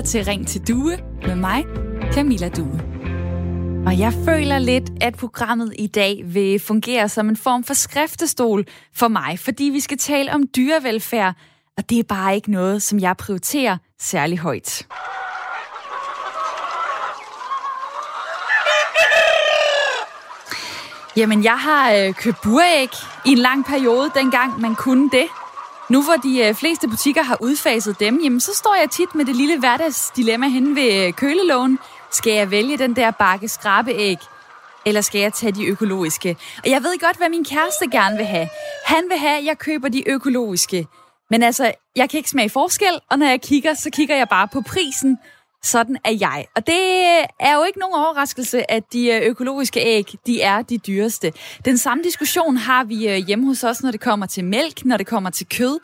lytter til Ring til Due med mig, Camilla Due. Og jeg føler lidt, at programmet i dag vil fungere som en form for skriftestol for mig, fordi vi skal tale om dyrevelfærd, og det er bare ikke noget, som jeg prioriterer særlig højt. Jamen, jeg har øh, købt buræg i en lang periode, dengang man kunne det. Nu hvor de øh, fleste butikker har udfaset dem, jamen, så står jeg tit med det lille hverdagsdilemma hen ved øh, køleloven. kølelågen. Skal jeg vælge den der bakke skrabeæg, eller skal jeg tage de økologiske? Og jeg ved godt, hvad min kæreste gerne vil have. Han vil have, at jeg køber de økologiske. Men altså, jeg kan ikke smage forskel, og når jeg kigger, så kigger jeg bare på prisen. Sådan er jeg. Og det er jo ikke nogen overraskelse, at de øh, økologiske æg, de er de dyreste. Den samme diskussion har vi øh, hjemme hos os, når det kommer til mælk, når det kommer til kød.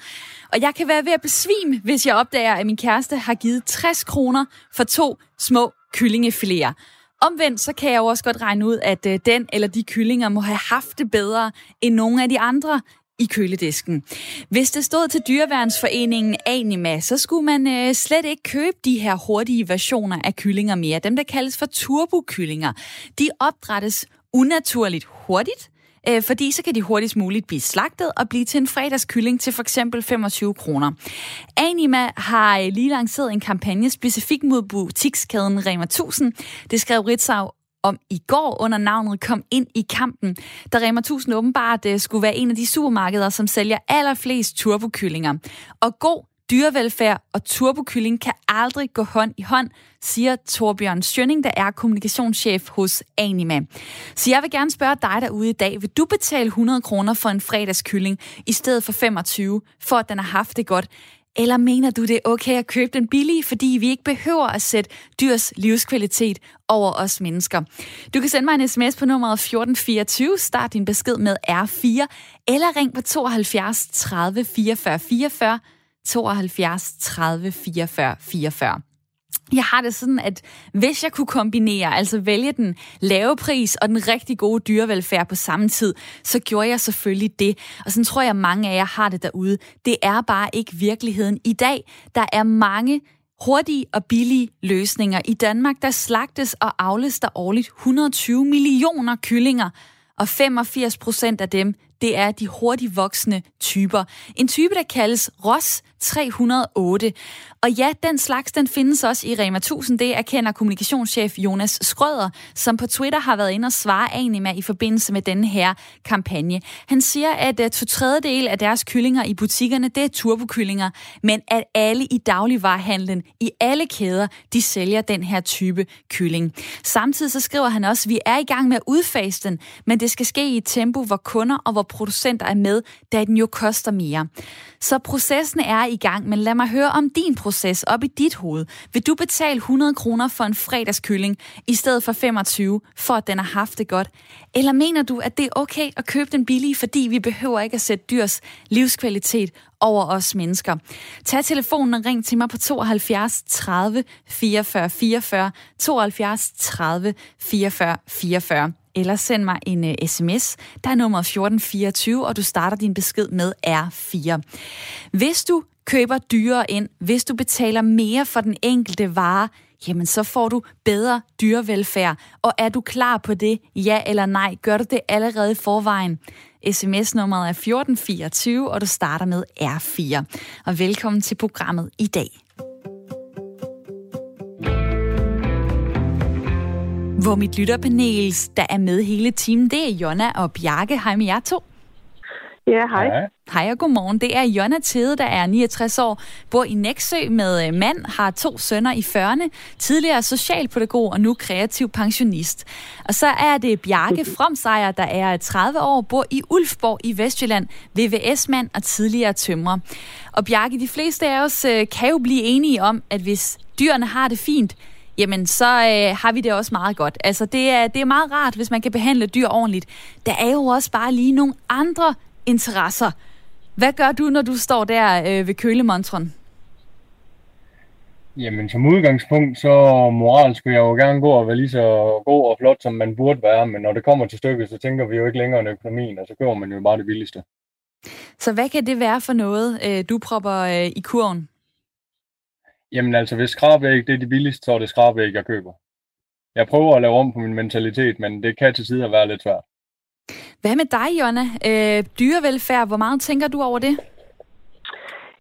Og jeg kan være ved at besvime, hvis jeg opdager, at min kæreste har givet 60 kroner for to små kyllingefiléer. Omvendt så kan jeg jo også godt regne ud, at øh, den eller de kyllinger må have haft det bedre end nogle af de andre i køledisken. Hvis det stod til dyreværnsforeningen Anima, så skulle man øh, slet ikke købe de her hurtige versioner af kyllinger mere. Dem, der kaldes for turbokyllinger. De opdrættes unaturligt hurtigt, øh, fordi så kan de hurtigst muligt blive slagtet og blive til en fredagskylling til for eksempel 25 kroner. Anima har øh, lige lanceret en kampagne specifikt mod butikskæden Rema 1000. Det skrev Ritzau om i går under navnet Kom ind i kampen, der Rema 1000 åbenbart øh, skulle være en af de supermarkeder, som sælger allerflest turbokyllinger. Og god dyrevelfærd og turbokylling kan aldrig gå hånd i hånd, siger Torbjørn Schønning, der er kommunikationschef hos Anima. Så jeg vil gerne spørge dig derude i dag, vil du betale 100 kroner for en fredagskylling i stedet for 25, for at den har haft det godt? Eller mener du, det er okay at købe den billige, fordi vi ikke behøver at sætte dyrs livskvalitet over os mennesker? Du kan sende mig en sms på nummeret 1424, start din besked med R4, eller ring på 72 30 44 44, 72 30 44 44. Jeg har det sådan, at hvis jeg kunne kombinere, altså vælge den lave pris og den rigtig gode dyrevelfærd på samme tid, så gjorde jeg selvfølgelig det. Og sådan tror jeg, mange af jer har det derude. Det er bare ikke virkeligheden i dag. Der er mange hurtige og billige løsninger. I Danmark, der slagtes og afles der årligt 120 millioner kyllinger, og 85 procent af dem, det er de hurtigt voksende typer. En type, der kaldes Ross 308. Og ja, den slags, den findes også i Rema 1000. Det erkender kommunikationschef Jonas Skrøder, som på Twitter har været inde og svare Anima i forbindelse med denne her kampagne. Han siger, at øh, to tredjedel af deres kyllinger i butikkerne, det er turbokyllinger, men at alle i dagligvarerhandlen, i alle kæder, de sælger den her type kylling. Samtidig så skriver han også, at vi er i gang med at udfase den, men det skal ske i et tempo, hvor kunder og hvor producenter er med, da den jo koster mere. Så processen er i gang, men lad mig høre om din proces op i dit hoved. Vil du betale 100 kroner for en fredagskylling i stedet for 25, for at den har haft det godt? Eller mener du, at det er okay at købe den billige, fordi vi behøver ikke at sætte dyrs livskvalitet over os mennesker? Tag telefonen og ring til mig på 72 30 44 44, 72 30 44 44 eller send mig en øh, uh, sms. Der er nummer 1424, og du starter din besked med R4. Hvis du køber dyrere ind, hvis du betaler mere for den enkelte vare, jamen så får du bedre dyrevelfærd. Og er du klar på det, ja eller nej? Gør du det allerede i forvejen? SMS-nummeret er 1424, og du starter med R4. Og velkommen til programmet i dag. Hvor mit lytterpanel, der er med hele timen, det er Jonna og Bjarke. Hej med jer to. Ja, hej. hej. Hej og godmorgen. Det er Jonna Tede, der er 69 år, bor i Næksø med øh, mand, har to sønner i 40'erne, tidligere socialpædagog og nu kreativ pensionist. Og så er det Bjarke Fromsejer, der er 30 år, bor i Ulfborg i Vestjylland, VVS-mand og tidligere tømrer. Og Bjarke, de fleste af os øh, kan jo blive enige om, at hvis dyrene har det fint, jamen så øh, har vi det også meget godt. Altså det er, det er meget rart, hvis man kan behandle dyr ordentligt. Der er jo også bare lige nogle andre interesser. Hvad gør du, når du står der øh, ved kølemontren? Jamen som udgangspunkt, så moralsk vil jeg jo gerne gå og være lige så god og flot, som man burde være, men når det kommer til stykket, så tænker vi jo ikke længere end økonomien, og så køber man jo bare det billigste. Så hvad kan det være for noget, øh, du propper øh, i kurven? Jamen altså, hvis skrabæg det er de billigste, så er det skrabæg, jeg køber. Jeg prøver at lave om på min mentalitet, men det kan til tider være lidt svært. Hvad med dig, Jonna? Øh, dyrevelfærd, hvor meget tænker du over det?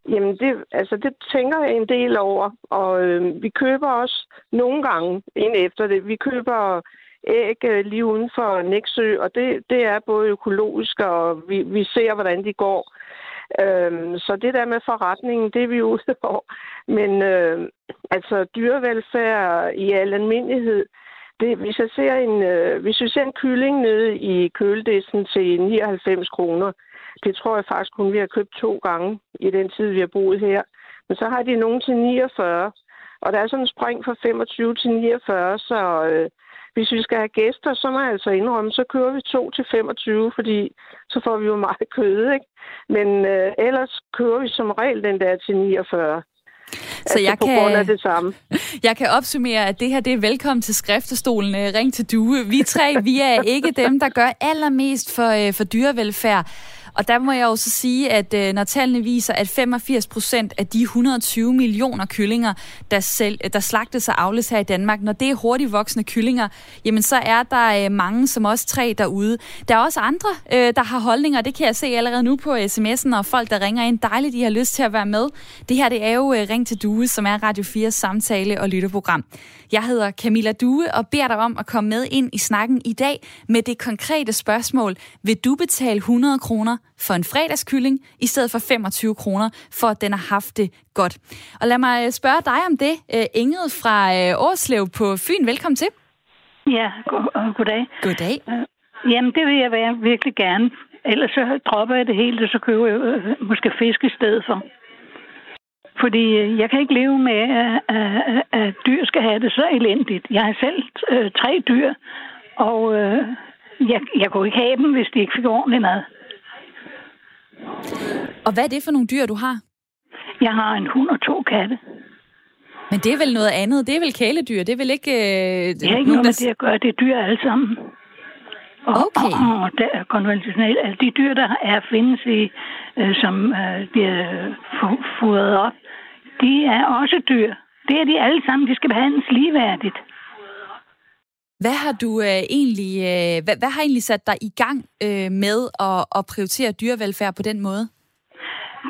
Jamen, det, altså, det tænker jeg en del over, og øh, vi køber også nogle gange ind efter det. Vi køber æg øh, lige uden for Næksø, og det, det er både økologisk, og vi, vi ser, hvordan de går. Øhm, så det der med forretningen, det er vi ude på. Men øh, altså dyrevelfærd i al almindelighed, det, hvis, jeg ser en, øh, hvis jeg ser en kylling nede i køledisken til 99 kroner, det tror jeg faktisk kun, vi har købt to gange i den tid, vi har boet her. Men så har de nogen til 49. Og der er sådan en spring fra 25 til 49, så øh, hvis vi skal have gæster, så må jeg altså indrømme, så kører vi 2 til 25, fordi så får vi jo meget kød, ikke? Men øh, ellers kører vi som regel den der til 49. Så altså, jeg på kan, grund af det samme. Jeg kan opsummere, at det her det er velkommen til skriftestolen. Øh, ring til Due. Vi tre, vi er ikke dem, der gør allermest for, øh, for dyrevelfærd. Og der må jeg jo så sige, at øh, når tallene viser, at 85 procent af de 120 millioner kyllinger, der, selv, der slagtes og avles her i Danmark, når det er hurtigt voksende kyllinger, jamen så er der øh, mange, som også tre derude. Der er også andre, øh, der har holdninger, det kan jeg se allerede nu på sms'en, og folk, der ringer ind. Dejligt, de har lyst til at være med. Det her, det er jo Ring til Due, som er Radio 4 samtale- og lytterprogram. Jeg hedder Camilla Due og beder dig om at komme med ind i snakken i dag med det konkrete spørgsmål. Vil du betale 100 kroner for en fredagskylling, i stedet for 25 kroner, for at den har haft det godt. Og lad mig spørge dig om det. Øh, Ingrid fra øh, Årslev på Fyn, velkommen til. Ja, god, goddag. Goddag. Øh, jamen, det vil jeg være virkelig gerne. Ellers så dropper jeg det hele, og så køber jeg måske fisk i stedet for. Fordi jeg kan ikke leve med, at, at, dyr skal have det så elendigt. Jeg har selv øh, tre dyr, og øh, jeg, jeg kunne ikke have dem, hvis de ikke fik ordentlig mad. Og hvad er det for nogle dyr, du har? Jeg har en hund og to katte. Men det er vel noget andet? Det er vel kæledyr? Det er vel ikke... Øh, det er ikke noget med det at gøre. Det er dyr alle sammen. Og, okay. og, og der er konventionelt. Altså de dyr, der er findes i, øh, som øh, bliver fodret op, de er også dyr. Det er de alle sammen. De skal behandles ligeværdigt. Hvad har du øh, egentlig, øh, hvad, hvad har egentlig sat dig i gang øh, med at, at prioritere dyrevelfærd på den måde?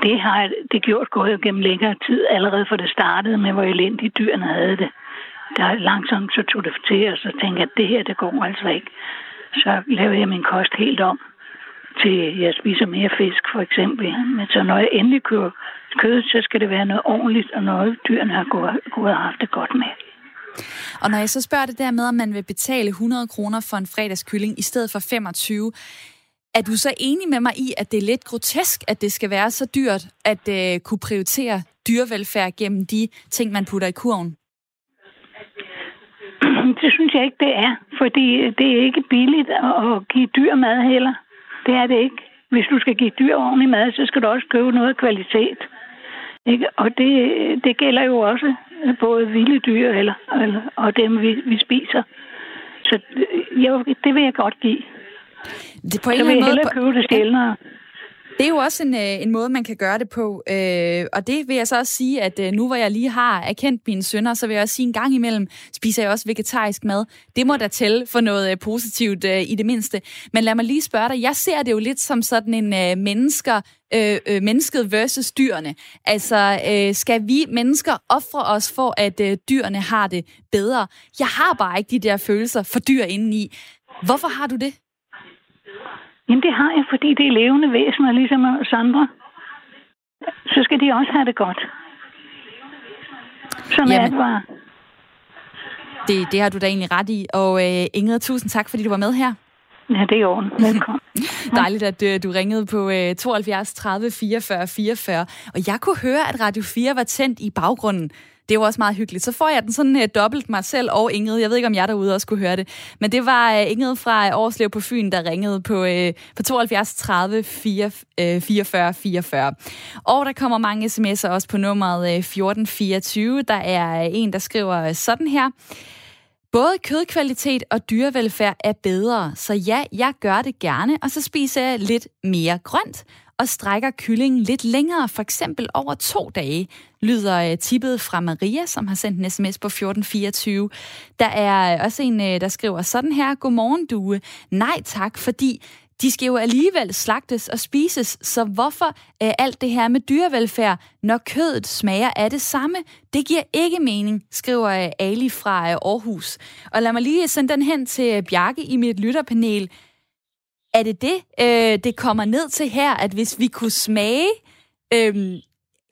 Det har det gjort gået gennem længere tid, allerede for det startede med, hvor elendige dyrene havde det. Der langsomt så tog det til, og så tænkte jeg, at det her, det går altså ikke. Så lavede jeg min kost helt om til, jeg spiser mere fisk for eksempel. Men så når jeg endelig køber kød, så skal det være noget ordentligt, og noget dyrene har gået, gået og haft det godt med. Og når jeg så spørger det der med, om man vil betale 100 kroner for en fredagskylling i stedet for 25, er du så enig med mig i, at det er lidt grotesk, at det skal være så dyrt at øh, kunne prioritere dyrevelfærd gennem de ting, man putter i kurven? Det synes jeg ikke, det er. Fordi det er ikke billigt at give dyr mad heller. Det er det ikke. Hvis du skal give dyr ordentlig mad, så skal du også købe noget kvalitet. Ikke? Og det, det gælder jo også både vilde dyr eller, eller, og dem, vi, vi spiser. Så jo, det vil jeg godt give. Det på en vil jeg hellere købe det sjældnere. Det er jo også en, øh, en måde, man kan gøre det på. Øh, og det vil jeg så også sige, at øh, nu hvor jeg lige har erkendt mine sønner, så vil jeg også sige, en gang imellem spiser jeg også vegetarisk mad. Det må da tælle for noget øh, positivt øh, i det mindste. Men lad mig lige spørge dig. Jeg ser det jo lidt som sådan en øh, mennesker, øh, øh, mennesket versus dyrene. Altså, øh, skal vi mennesker ofre os for, at øh, dyrene har det bedre? Jeg har bare ikke de der følelser for dyr indeni. Hvorfor har du det? Jamen det har jeg, fordi det er levende væsener, ligesom os andre. Så skal de også have det godt. Sådan Jamen, er det bare. Det, det har du da egentlig ret i. Og øh, Ingrid, tusind tak, fordi du var med her. Ja, det er orden. Velkommen. Dejligt, at du, øh, du ringede på øh, 72 30 44 44. Og jeg kunne høre, at Radio 4 var tændt i baggrunden. Det var også meget hyggeligt. Så får jeg den sådan uh, dobbelt mig selv og Ingrid. Jeg ved ikke, om jeg derude også kunne høre det. Men det var uh, Ingrid fra Årslev på Fyn, der ringede på, uh, på 72 30 4, uh, 44 44. Og der kommer mange sms'er også på nummeret uh, 1424. Der er en, der skriver sådan her. Både kødkvalitet og dyrevelfærd er bedre, så ja, jeg gør det gerne, og så spiser jeg lidt mere grønt og strækker kyllingen lidt længere, for eksempel over to dage, lyder øh, tippet fra Maria, som har sendt en sms på 1424. Der er øh, også en, øh, der skriver sådan her, Godmorgen, due. Nej tak, fordi de skal jo alligevel slagtes og spises, så hvorfor er alt det her med dyrevelfærd, når kødet smager af det samme? Det giver ikke mening, skriver øh, Ali fra øh, Aarhus. Og lad mig lige sende den hen til Bjarke i mit lytterpanel. Er det det, øh, det kommer ned til her, at hvis vi kunne smage øh,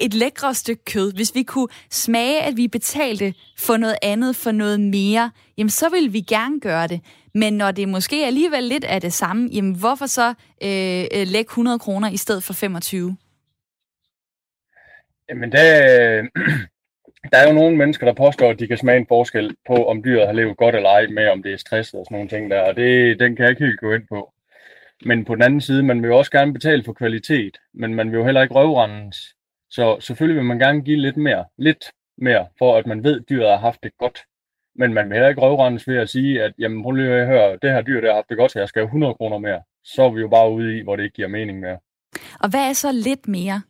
et lækre stykke kød, hvis vi kunne smage, at vi betalte for noget andet, for noget mere, jamen så ville vi gerne gøre det. Men når det måske alligevel lidt er det samme, jamen hvorfor så øh, øh lægge 100 kroner i stedet for 25? Jamen der, der er jo nogle mennesker, der påstår, at de kan smage en forskel på, om dyret har levet godt eller ej, med om det er stresset og sådan nogle ting der, og det, den kan jeg ikke helt gå ind på. Men på den anden side, man vil jo også gerne betale for kvalitet, men man vil jo heller ikke røvrendes. Så selvfølgelig vil man gerne give lidt mere, lidt mere, for at man ved, at dyret har haft det godt. Men man vil heller ikke røvrendes ved at sige, at jamen, prøv lige at høre, det her dyr, der har haft det godt, så jeg skal have 100 kroner mere. Så er vi jo bare ude i, hvor det ikke giver mening mere. Og hvad er så lidt mere?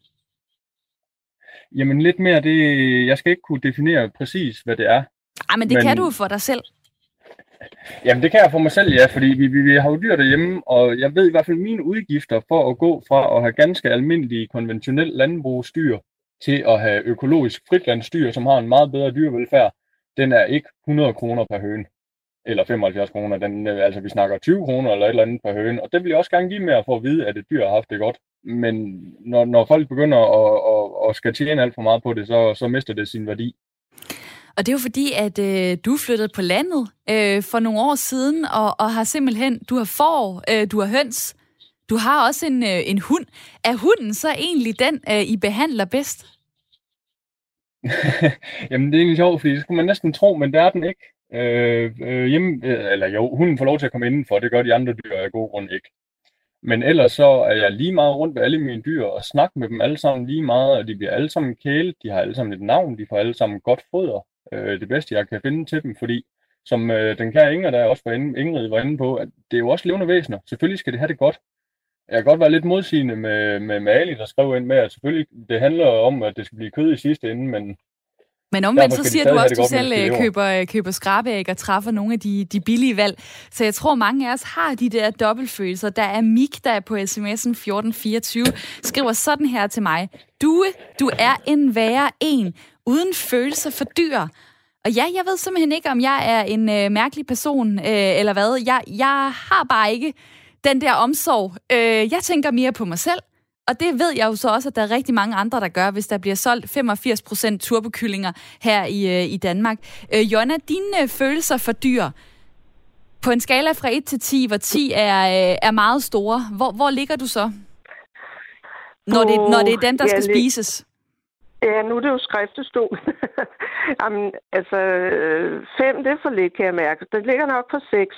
Jamen lidt mere, det, jeg skal ikke kunne definere præcis, hvad det er. Ej, men det men, kan du for dig selv. Jamen det kan jeg for mig selv, ja, fordi vi, vi, vi har jo dyr derhjemme, og jeg ved i hvert fald mine udgifter for at gå fra at have ganske almindelige konventionelle landbrugsdyr til at have økologisk fritlandsdyr, som har en meget bedre dyrevelfærd, den er ikke 100 kroner per høne, eller 75 kroner, den, altså vi snakker 20 kroner eller et eller andet per høne, og det vil jeg også gerne give mere for at vide, at et dyr har haft det godt. Men når, når folk begynder at, at, at skal tjene alt for meget på det, så, så mister det sin værdi. Og det er jo fordi, at øh, du flyttede på landet øh, for nogle år siden, og, og har simpelthen, du har får, øh, du har høns, du har også en, øh, en hund. Er hunden så egentlig den, øh, I behandler bedst? Jamen, det er egentlig sjovt, fordi det skulle man næsten tro, men det er den ikke. Øh, øh, hjemme, øh, eller jo, hunden får lov til at komme indenfor, det gør de andre dyr af god grund ikke. Men ellers så er jeg lige meget rundt med alle mine dyr og snakker med dem alle sammen lige meget, og de bliver alle sammen kælet, de har alle sammen et navn, de får alle sammen godt foder, øh, det bedste jeg kan finde til dem, fordi som øh, den kære Inger, der også var inde, Ingrid var inde på, at det er jo også levende væsener. Selvfølgelig skal det have det godt. Jeg kan godt være lidt modsigende med, med, med Ali, der skrev ind med, at selvfølgelig det handler om, at det skal blive kød i sidste ende, men men omvendt så siger du også, at du selv øh, køber, øh, køber skrabeæg og træffer nogle af de, de billige valg. Så jeg tror, mange af os har de der dobbeltfølelser. Der er Mik, der er på sms'en 1424, skriver sådan her til mig. Du, du er en værre en, uden følelser for dyr. Og ja, jeg ved simpelthen ikke, om jeg er en øh, mærkelig person, øh, eller hvad. Jeg, jeg har bare ikke den der omsorg. Øh, jeg tænker mere på mig selv. Og det ved jeg jo så også, at der er rigtig mange andre, der gør, hvis der bliver solgt 85 procent turbokyllinger her i, øh, i Danmark. Øh, Jonna, dine øh, følelser for dyr, på en skala fra 1 til 10, hvor 10 er, øh, er meget store, hvor, hvor ligger du så? Når det, når det er dem, der skal spises. Ja, nu er det jo skriftestol. Jamen, altså, øh, fem, det er for lidt, kan jeg mærke. Det ligger nok på seks.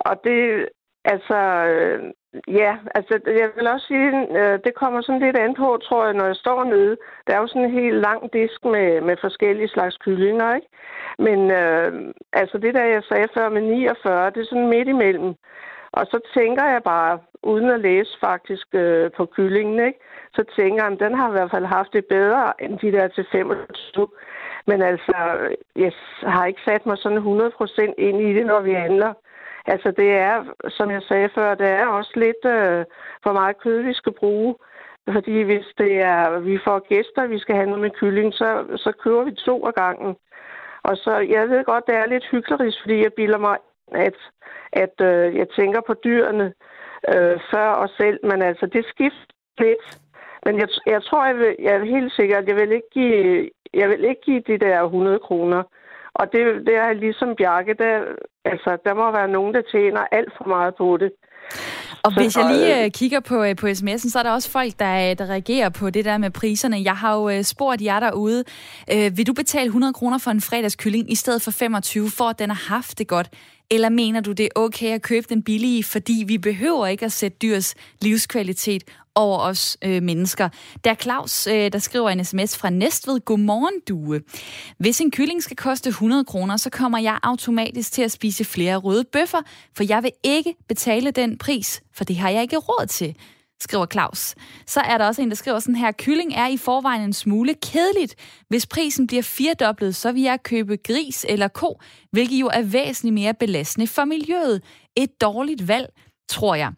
Og det, altså, øh, ja, altså, jeg vil også sige, øh, det kommer sådan lidt an på, tror jeg, når jeg står nede. Der er jo sådan en helt lang disk med, med forskellige slags kyllinger, ikke? Men øh, altså, det der, jeg sagde før med 49, det er sådan midt imellem. Og så tænker jeg bare, uden at læse faktisk øh, på kyllingen, ikke? så tænker jeg, at den har i hvert fald haft det bedre end de der til 25. Men altså, jeg har ikke sat mig sådan 100% ind i det, når vi handler. Altså, det er, som jeg sagde før, det er også lidt øh, for meget kød, vi skal bruge. Fordi hvis det er, vi får gæster, vi skal have noget med kylling, så, så kører vi to af gangen. Og så, jeg ved godt, det er lidt hyggeligt, fordi jeg bilder mig, at, at øh, jeg tænker på dyrene øh, før os selv. Men altså, det skifter lidt. Men jeg, jeg tror, jeg, vil, jeg er helt sikker, at jeg vil ikke give, jeg vil ikke give de der 100 kroner. Og det, det er ligesom Bjarke, der, altså, der må være nogen, der tjener alt for meget på det. Og hvis jeg lige øh, kigger på, øh, på sms'en, så er der også folk, der, der reagerer på det der med priserne. Jeg har jo øh, spurgt jer derude, øh, vil du betale 100 kroner for en fredagskylling i stedet for 25, for at den har haft det godt? Eller mener du, det er okay at købe den billige, fordi vi behøver ikke at sætte dyrs livskvalitet over os øh, mennesker. Der er Claus, øh, der skriver en sms fra Næstved. Godmorgen, Due. Hvis en kylling skal koste 100 kroner, så kommer jeg automatisk til at spise flere røde bøffer, for jeg vil ikke betale den pris, for det har jeg ikke råd til skriver Claus. Så er der også en, der skriver sådan her, kylling er i forvejen en smule kedeligt. Hvis prisen bliver firedoblet, så vil jeg købe gris eller ko, hvilket jo er væsentligt mere belastende for miljøet. Et dårligt valg, tror jeg.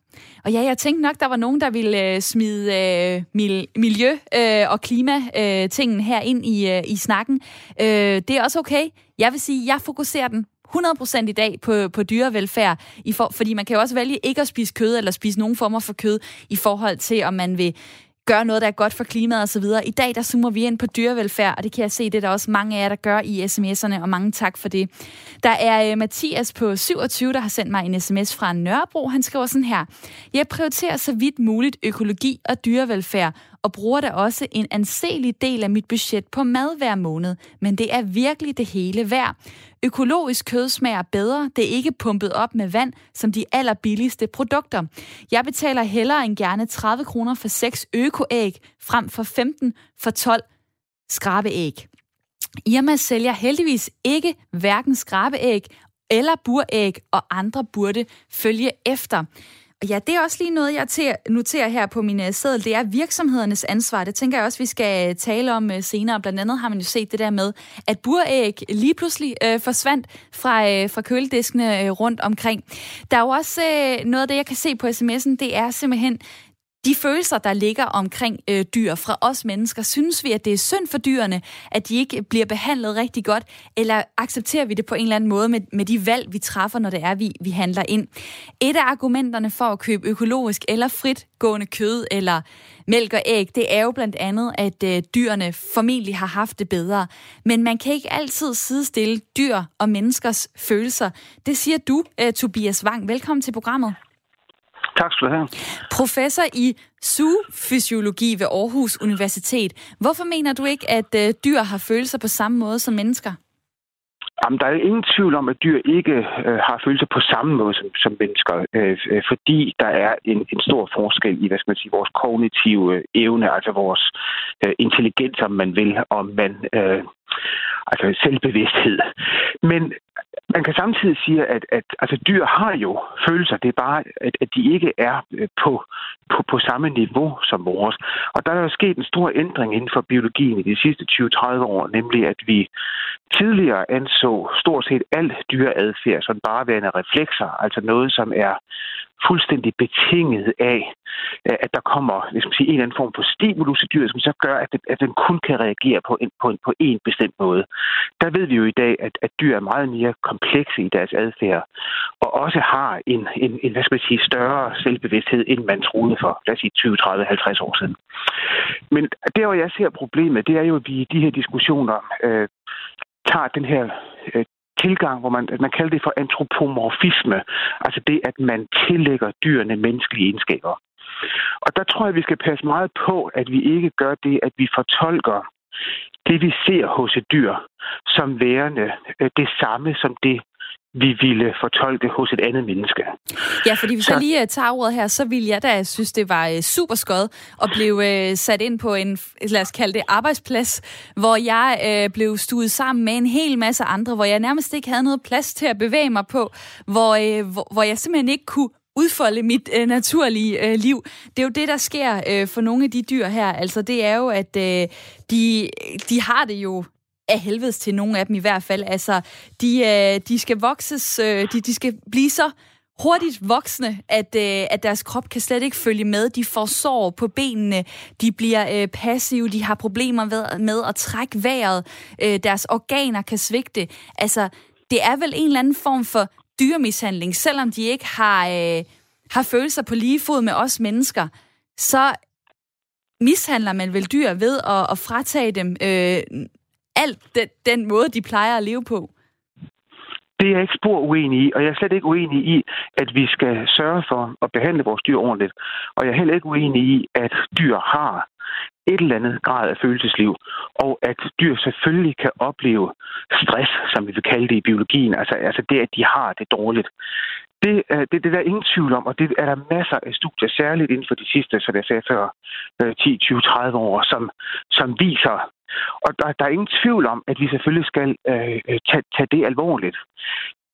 Og ja, jeg tænkte nok, der var nogen, der ville øh, smide øh, mil- miljø- øh, og klimatingen øh, her ind i, øh, i snakken. Øh, det er også okay. Jeg vil sige, jeg fokuserer den 100% i dag på, på dyrevelfærd, i for, fordi man kan jo også vælge ikke at spise kød, eller spise nogen former for kød, i forhold til, om man vil gøre noget, der er godt for klimaet osv. I dag, der zoomer vi ind på dyrevelfærd, og det kan jeg se, det er der også mange af jer, der gør i sms'erne, og mange tak for det. Der er uh, Mathias på 27, der har sendt mig en sms fra Nørrebro. Han skriver sådan her. Jeg prioriterer så vidt muligt økologi og dyrevelfærd, og bruger da også en anselig del af mit budget på mad hver måned, men det er virkelig det hele værd. Økologisk kød smager bedre, det er ikke pumpet op med vand som de allerbilligste produkter. Jeg betaler hellere end gerne 30 kroner for 6 økoæg, frem for 15 for 12 skrabeæg. Irma sælger heldigvis ikke hverken skrabeæg eller buræg, og andre burde følge efter. Og ja, det er også lige noget, jeg noterer her på min øh, seddel. Det er virksomhedernes ansvar. Det tænker jeg også, vi skal øh, tale om øh, senere. Blandt andet har man jo set det der med, at buræg lige pludselig øh, forsvandt fra, øh, fra kølediskene øh, rundt omkring. Der er jo også øh, noget af det, jeg kan se på sms'en, det er simpelthen de følelser, der ligger omkring øh, dyr fra os mennesker, synes vi, at det er synd for dyrene, at de ikke bliver behandlet rigtig godt, eller accepterer vi det på en eller anden måde med, med de valg, vi træffer, når det er, vi, vi handler ind? Et af argumenterne for at købe økologisk eller fritgående kød eller mælk og æg, det er jo blandt andet, at øh, dyrene formentlig har haft det bedre. Men man kan ikke altid sidestille dyr og menneskers følelser. Det siger du, øh, Tobias Wang. Velkommen til programmet. Tak skal du have. Professor i zoofysiologi ved Aarhus Universitet. Hvorfor mener du ikke, at øh, dyr har følelser på samme måde som mennesker? Jamen, der er ingen tvivl om, at dyr ikke øh, har følelser på samme måde som, som mennesker, øh, øh, fordi der er en, en stor forskel i, hvad skal man sige, vores kognitive evne, altså vores øh, intelligens, om man vil, om man øh, altså selvbevidsthed. Men man kan samtidig sige, at, at altså, dyr har jo følelser. Det er bare, at, at de ikke er øh, på, på, på samme niveau som vores. Og der er jo sket en stor ændring inden for biologien i de sidste 20-30 år, nemlig at vi tidligere anså stort set alt dyreadfærd som bare værende reflekser, altså noget, som er fuldstændig betinget af, øh, at der kommer hvis man en eller anden form for stimulus i dyret, som så gør, at, det, at den kun kan reagere på en, på, en, på en bestemt måde. Der ved vi jo i dag, at, at dyr er meget mere komplekse i deres adfærd, og også har en, en, en hvad skal man sige, større selvbevidsthed, end man troede for, lad os sige, 20, 30, 50 år siden. Men der, hvor jeg ser problemet, det er jo, at vi i de her diskussioner øh, tager den her øh, tilgang, hvor man, man kalder det for antropomorfisme, altså det, at man tillægger dyrene menneskelige egenskaber. Og der tror jeg, vi skal passe meget på, at vi ikke gør det, at vi fortolker det, vi ser hos et dyr, som værende øh, det samme som det, vi ville fortolke hos et andet menneske. Ja, fordi hvis så... jeg lige øh, tager ordet her, så ville jeg da synes, det var øh, super skød at blive sat ind på en, lad os kalde det, arbejdsplads, hvor jeg øh, blev stuet sammen med en hel masse andre, hvor jeg nærmest ikke havde noget plads til at bevæge mig på, hvor, øh, hvor, hvor jeg simpelthen ikke kunne udfolde mit øh, naturlige øh, liv. Det er jo det, der sker øh, for nogle af de dyr her. Altså, det er jo, at øh, de, de har det jo af helvedes til nogle af dem i hvert fald. Altså, de, øh, de skal vokses, øh, de, de skal blive så hurtigt voksne, at, øh, at deres krop kan slet ikke følge med. De får sår på benene, de bliver øh, passive, de har problemer med, med at trække vejret, øh, deres organer kan svigte. Altså, det er vel en eller anden form for dyremishandling, selvom de ikke har, øh, har følelser på lige fod med os mennesker, så mishandler man vel dyr ved at, at fratage dem øh, alt den, den måde, de plejer at leve på. Det er jeg ikke spor uenig i, og jeg er slet ikke uenig i, at vi skal sørge for at behandle vores dyr ordentligt. Og jeg er heller ikke uenig i, at dyr har et eller andet grad af følelsesliv, og at dyr selvfølgelig kan opleve stress, som vi vil kalde det i biologien, altså, altså det, at de har det dårligt. Det, det, det er der ingen tvivl om, og det er der masser af studier, særligt inden for de sidste, som jeg sagde før, 10, 20, 30 år, som, som viser, og der, der er ingen tvivl om, at vi selvfølgelig skal øh, øh, tage, tage det alvorligt.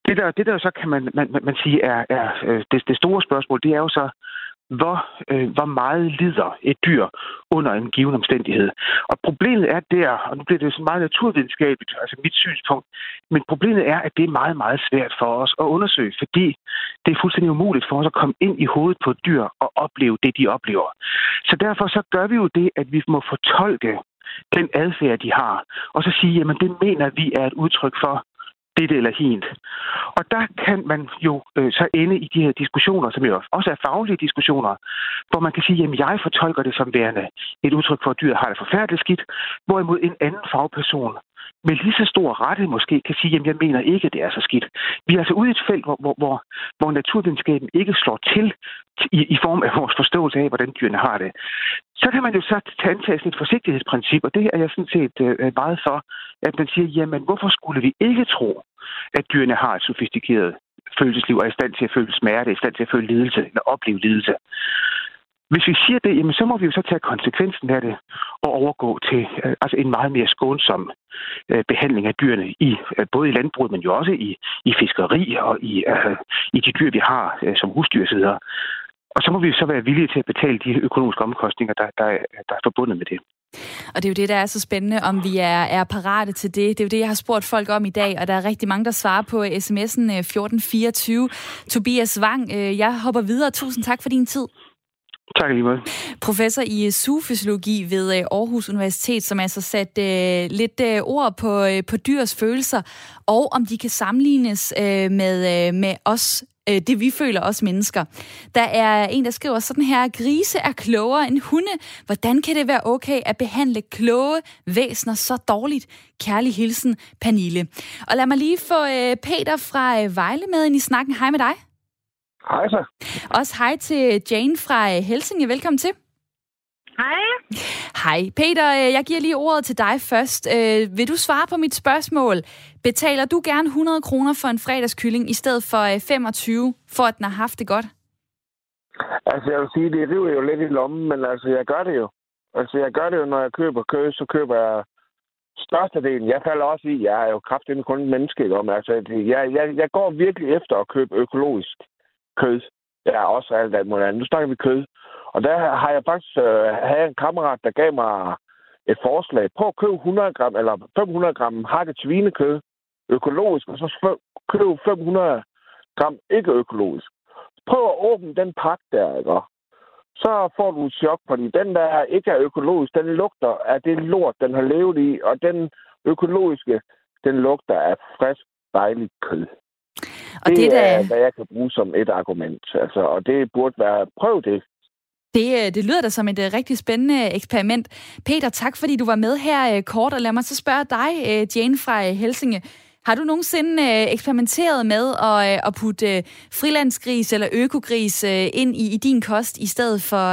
Det der, det der så kan man, man, man sige er, er øh, det, det store spørgsmål, det er jo så, hvor, øh, hvor meget lider et dyr under en given omstændighed. Og problemet er der, og nu bliver det så meget naturvidenskabeligt, altså mit synspunkt, men problemet er, at det er meget, meget svært for os at undersøge, fordi det er fuldstændig umuligt for os at komme ind i hovedet på et dyr og opleve det, de oplever. Så derfor så gør vi jo det, at vi må fortolke den adfærd, de har, og så sige, jamen det mener vi er et udtryk for, det eller hint. Og der kan man jo øh, så ende i de her diskussioner, som jo også er faglige diskussioner, hvor man kan sige, jamen jeg fortolker det som værende et udtryk for, at dyret har det forfærdeligt skidt, hvorimod en anden fagperson med lige så stor rette måske kan sige, jamen jeg mener ikke, at det er så skidt. Vi er altså ude i et felt, hvor, hvor, hvor, hvor naturvidenskaben ikke slår til i, i form af vores forståelse af, hvordan dyrene har det. Så kan man jo så tage antage et forsigtighedsprincip, og det er jeg sådan set øh, øh, meget for, at man siger, jamen hvorfor skulle vi ikke tro, at dyrene har et sofistikeret følelsesliv, og er i stand til at føle smerte, er i stand til at føle lidelse, eller opleve lidelse. Hvis vi siger det, jamen, så må vi jo så tage konsekvensen af det og overgå til øh, altså en meget mere skånsom øh, behandling af dyrene, i øh, både i landbruget, men jo også i, i fiskeri og i, øh, i de dyr, vi har øh, som husdyr osv. Og så må vi så være villige til at betale de økonomiske omkostninger, der, der, der er forbundet med det. Og det er jo det, der er så spændende, om vi er, er parate til det. Det er jo det, jeg har spurgt folk om i dag, og der er rigtig mange, der svarer på sms'en 1424. Tobias Wang, jeg hopper videre. Tusind tak for din tid. Tak alligevel. Professor i zoofysiologi ved øh, Aarhus Universitet, som altså sat øh, lidt øh, ord på, øh, på dyrs følelser, og om de kan sammenlignes øh, med, øh, med os øh, det vi føler os mennesker. Der er en, der skriver sådan her, grise er klogere end hunde. Hvordan kan det være okay at behandle kloge væsener så dårligt? Kærlig hilsen, Pernille. Og lad mig lige få øh, Peter fra øh, Vejle med ind i snakken. Hej med dig. Hej så. Også hej til Jane fra Helsinge. Velkommen til. Hej. Hej. Peter, øh, jeg giver lige ordet til dig først. Øh, vil du svare på mit spørgsmål? Betaler du gerne 100 kroner for en fredagskylling i stedet for 25, øh, for at den har haft det godt? Altså, jeg vil sige, det river jo lidt i lommen, men altså, jeg gør det jo. Altså, jeg gør det jo, når jeg køber kød, så køber jeg størstedelen. Jeg falder også i, jeg er jo kraftigt kun en menneske, ikke? Altså, jeg, jeg, jeg går virkelig efter at købe økologisk kød. Ja, også alt alt muligt andet. Nu snakker vi kød. Og der har jeg faktisk øh, havde en kammerat, der gav mig et forslag på at købe 100 gram, eller 500 gram hakket svinekød økologisk, og så købe 500 gram ikke økologisk. Prøv at åbne den pakke der, ikke? Så får du et chok, fordi den der ikke er økologisk, den lugter af det lort, den har levet i, og den økologiske, den lugter af frisk, dejligt kød. Og det, det der... er, hvad jeg kan bruge som et argument. Altså, og det burde være, prøv det. Det, øh, det lyder da som et øh, rigtig spændende eksperiment. Peter, tak fordi du var med her øh, kort, og lad mig så spørge dig, Jane fra Helsinge. Har du nogensinde eksperimenteret med at, at putte frilandsgris eller økogris ind i, i din kost, i stedet for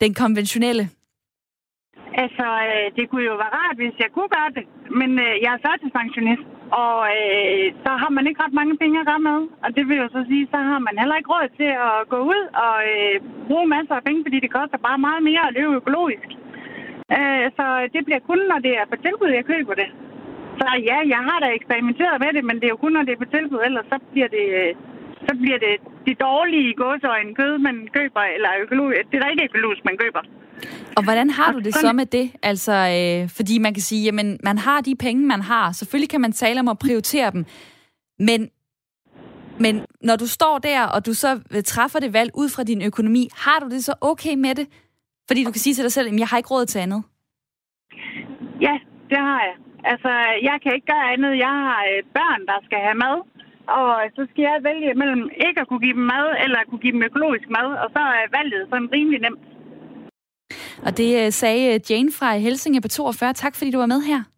den konventionelle? Altså, øh, det kunne jo være rart, hvis jeg kunne gøre det. Men øh, jeg er førtidspensionist, og øh, så har man ikke ret mange penge at gøre med. Og det vil jo så sige, så har man heller ikke råd til at gå ud og øh, bruge masser af penge, fordi det koster bare meget mere at leve økologisk. Øh, så det bliver kun, når det er på tilbud, jeg køber det. Så ja, jeg har da eksperimenteret med det, men det er jo kun, når det er på tilbud, ellers så bliver det... Øh, så bliver det de dårlige gåsøjne kød, man køber, eller økologisk. Det er ikke økologisk, man køber. Og hvordan har du det så med det? Altså, øh, fordi man kan sige, jamen, man har de penge, man har. Selvfølgelig kan man tale om at prioritere dem. Men, men når du står der, og du så øh, træffer det valg ud fra din økonomi, har du det så okay med det? Fordi du kan sige til dig selv, at jeg har ikke råd til andet. Ja, det har jeg. Altså, jeg kan ikke gøre andet. Jeg har øh, børn, der skal have mad. Og så skal jeg vælge mellem ikke at kunne give dem mad, eller at kunne give dem økologisk mad. Og så er valget sådan rimelig nemt. Og det øh, sagde øh, Jane fra Helsinge på 42. Tak fordi du var med her.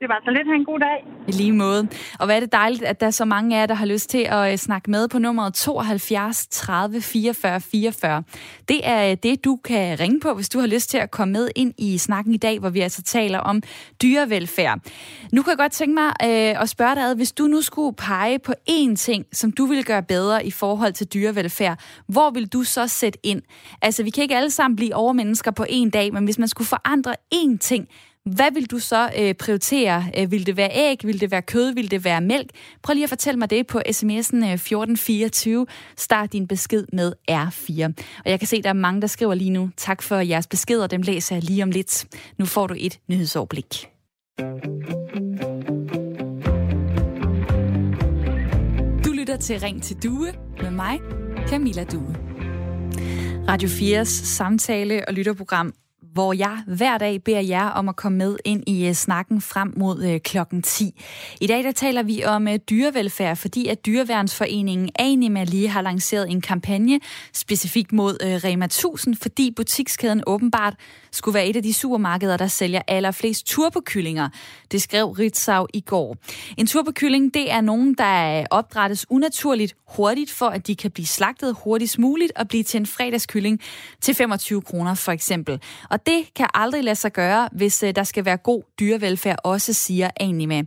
Det var så lidt. Ha' en god dag. I lige måde. Og hvad er det dejligt, at der er så mange af jer, der har lyst til at øh, snakke med på nummeret 72 30 44 44. Det er øh, det, du kan ringe på, hvis du har lyst til at komme med ind i snakken i dag, hvor vi altså taler om dyrevelfærd. Nu kan jeg godt tænke mig øh, at spørge dig, hvis du nu skulle pege på én ting, som du ville gøre bedre i forhold til dyrevelfærd, hvor vil du så sætte ind? Altså, vi kan ikke alle sammen blive overmennesker på én dag, men hvis man skulle forandre én ting, hvad vil du så øh, prioritere? Øh, vil det være æg? Vil det være kød? Vil det være mælk? Prøv lige at fortælle mig det på sms'en 1424. Øh, Start din besked med R4. Og jeg kan se, at der er mange, der skriver lige nu. Tak for jeres beskeder. Dem læser jeg lige om lidt. Nu får du et nyhedsoverblik. Du lytter til Ring til Due med mig, Camilla Due. Radio 4's samtale- og lytterprogram hvor jeg hver dag beder jer om at komme med ind i øh, snakken frem mod øh, klokken 10. I dag der taler vi om øh, dyrevelfærd, fordi at Dyreværnsforeningen Anima lige har lanceret en kampagne specifikt mod Rema 1000, fordi butikskæden åbenbart skulle være et af de supermarkeder, der sælger allerflest turbokyllinger. Det skrev Ritzau i går. En turbokylling, det er nogen, der opdrættes unaturligt hurtigt, for at de kan blive slagtet hurtigst muligt og blive til en fredagskylling til 25 kroner for eksempel. Og det kan aldrig lade sig gøre, hvis øh, der skal være god dyrevelfærd, også siger Anima.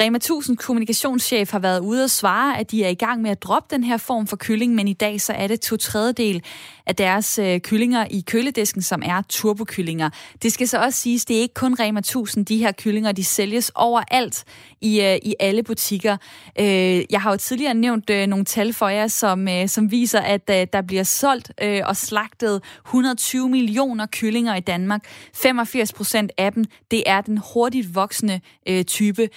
Rema 1000 kommunikationschef har været ude og svare, at de er i gang med at droppe den her form for kylling, men i dag så er det to tredjedel af deres øh, kyllinger i køledisken, som er turbokyllinger. Det skal så også siges, det er ikke kun Rema 1000, de her kyllinger, de sælges overalt i, øh, i alle butikker. Øh, jeg har jo tidligere nævnt øh, nogle tal for jer, som, øh, som viser, at øh, der bliver solgt øh, og slagtet 120 millioner kyllinger i Danmark. 85 procent af dem, det er den hurtigt voksende øh, type.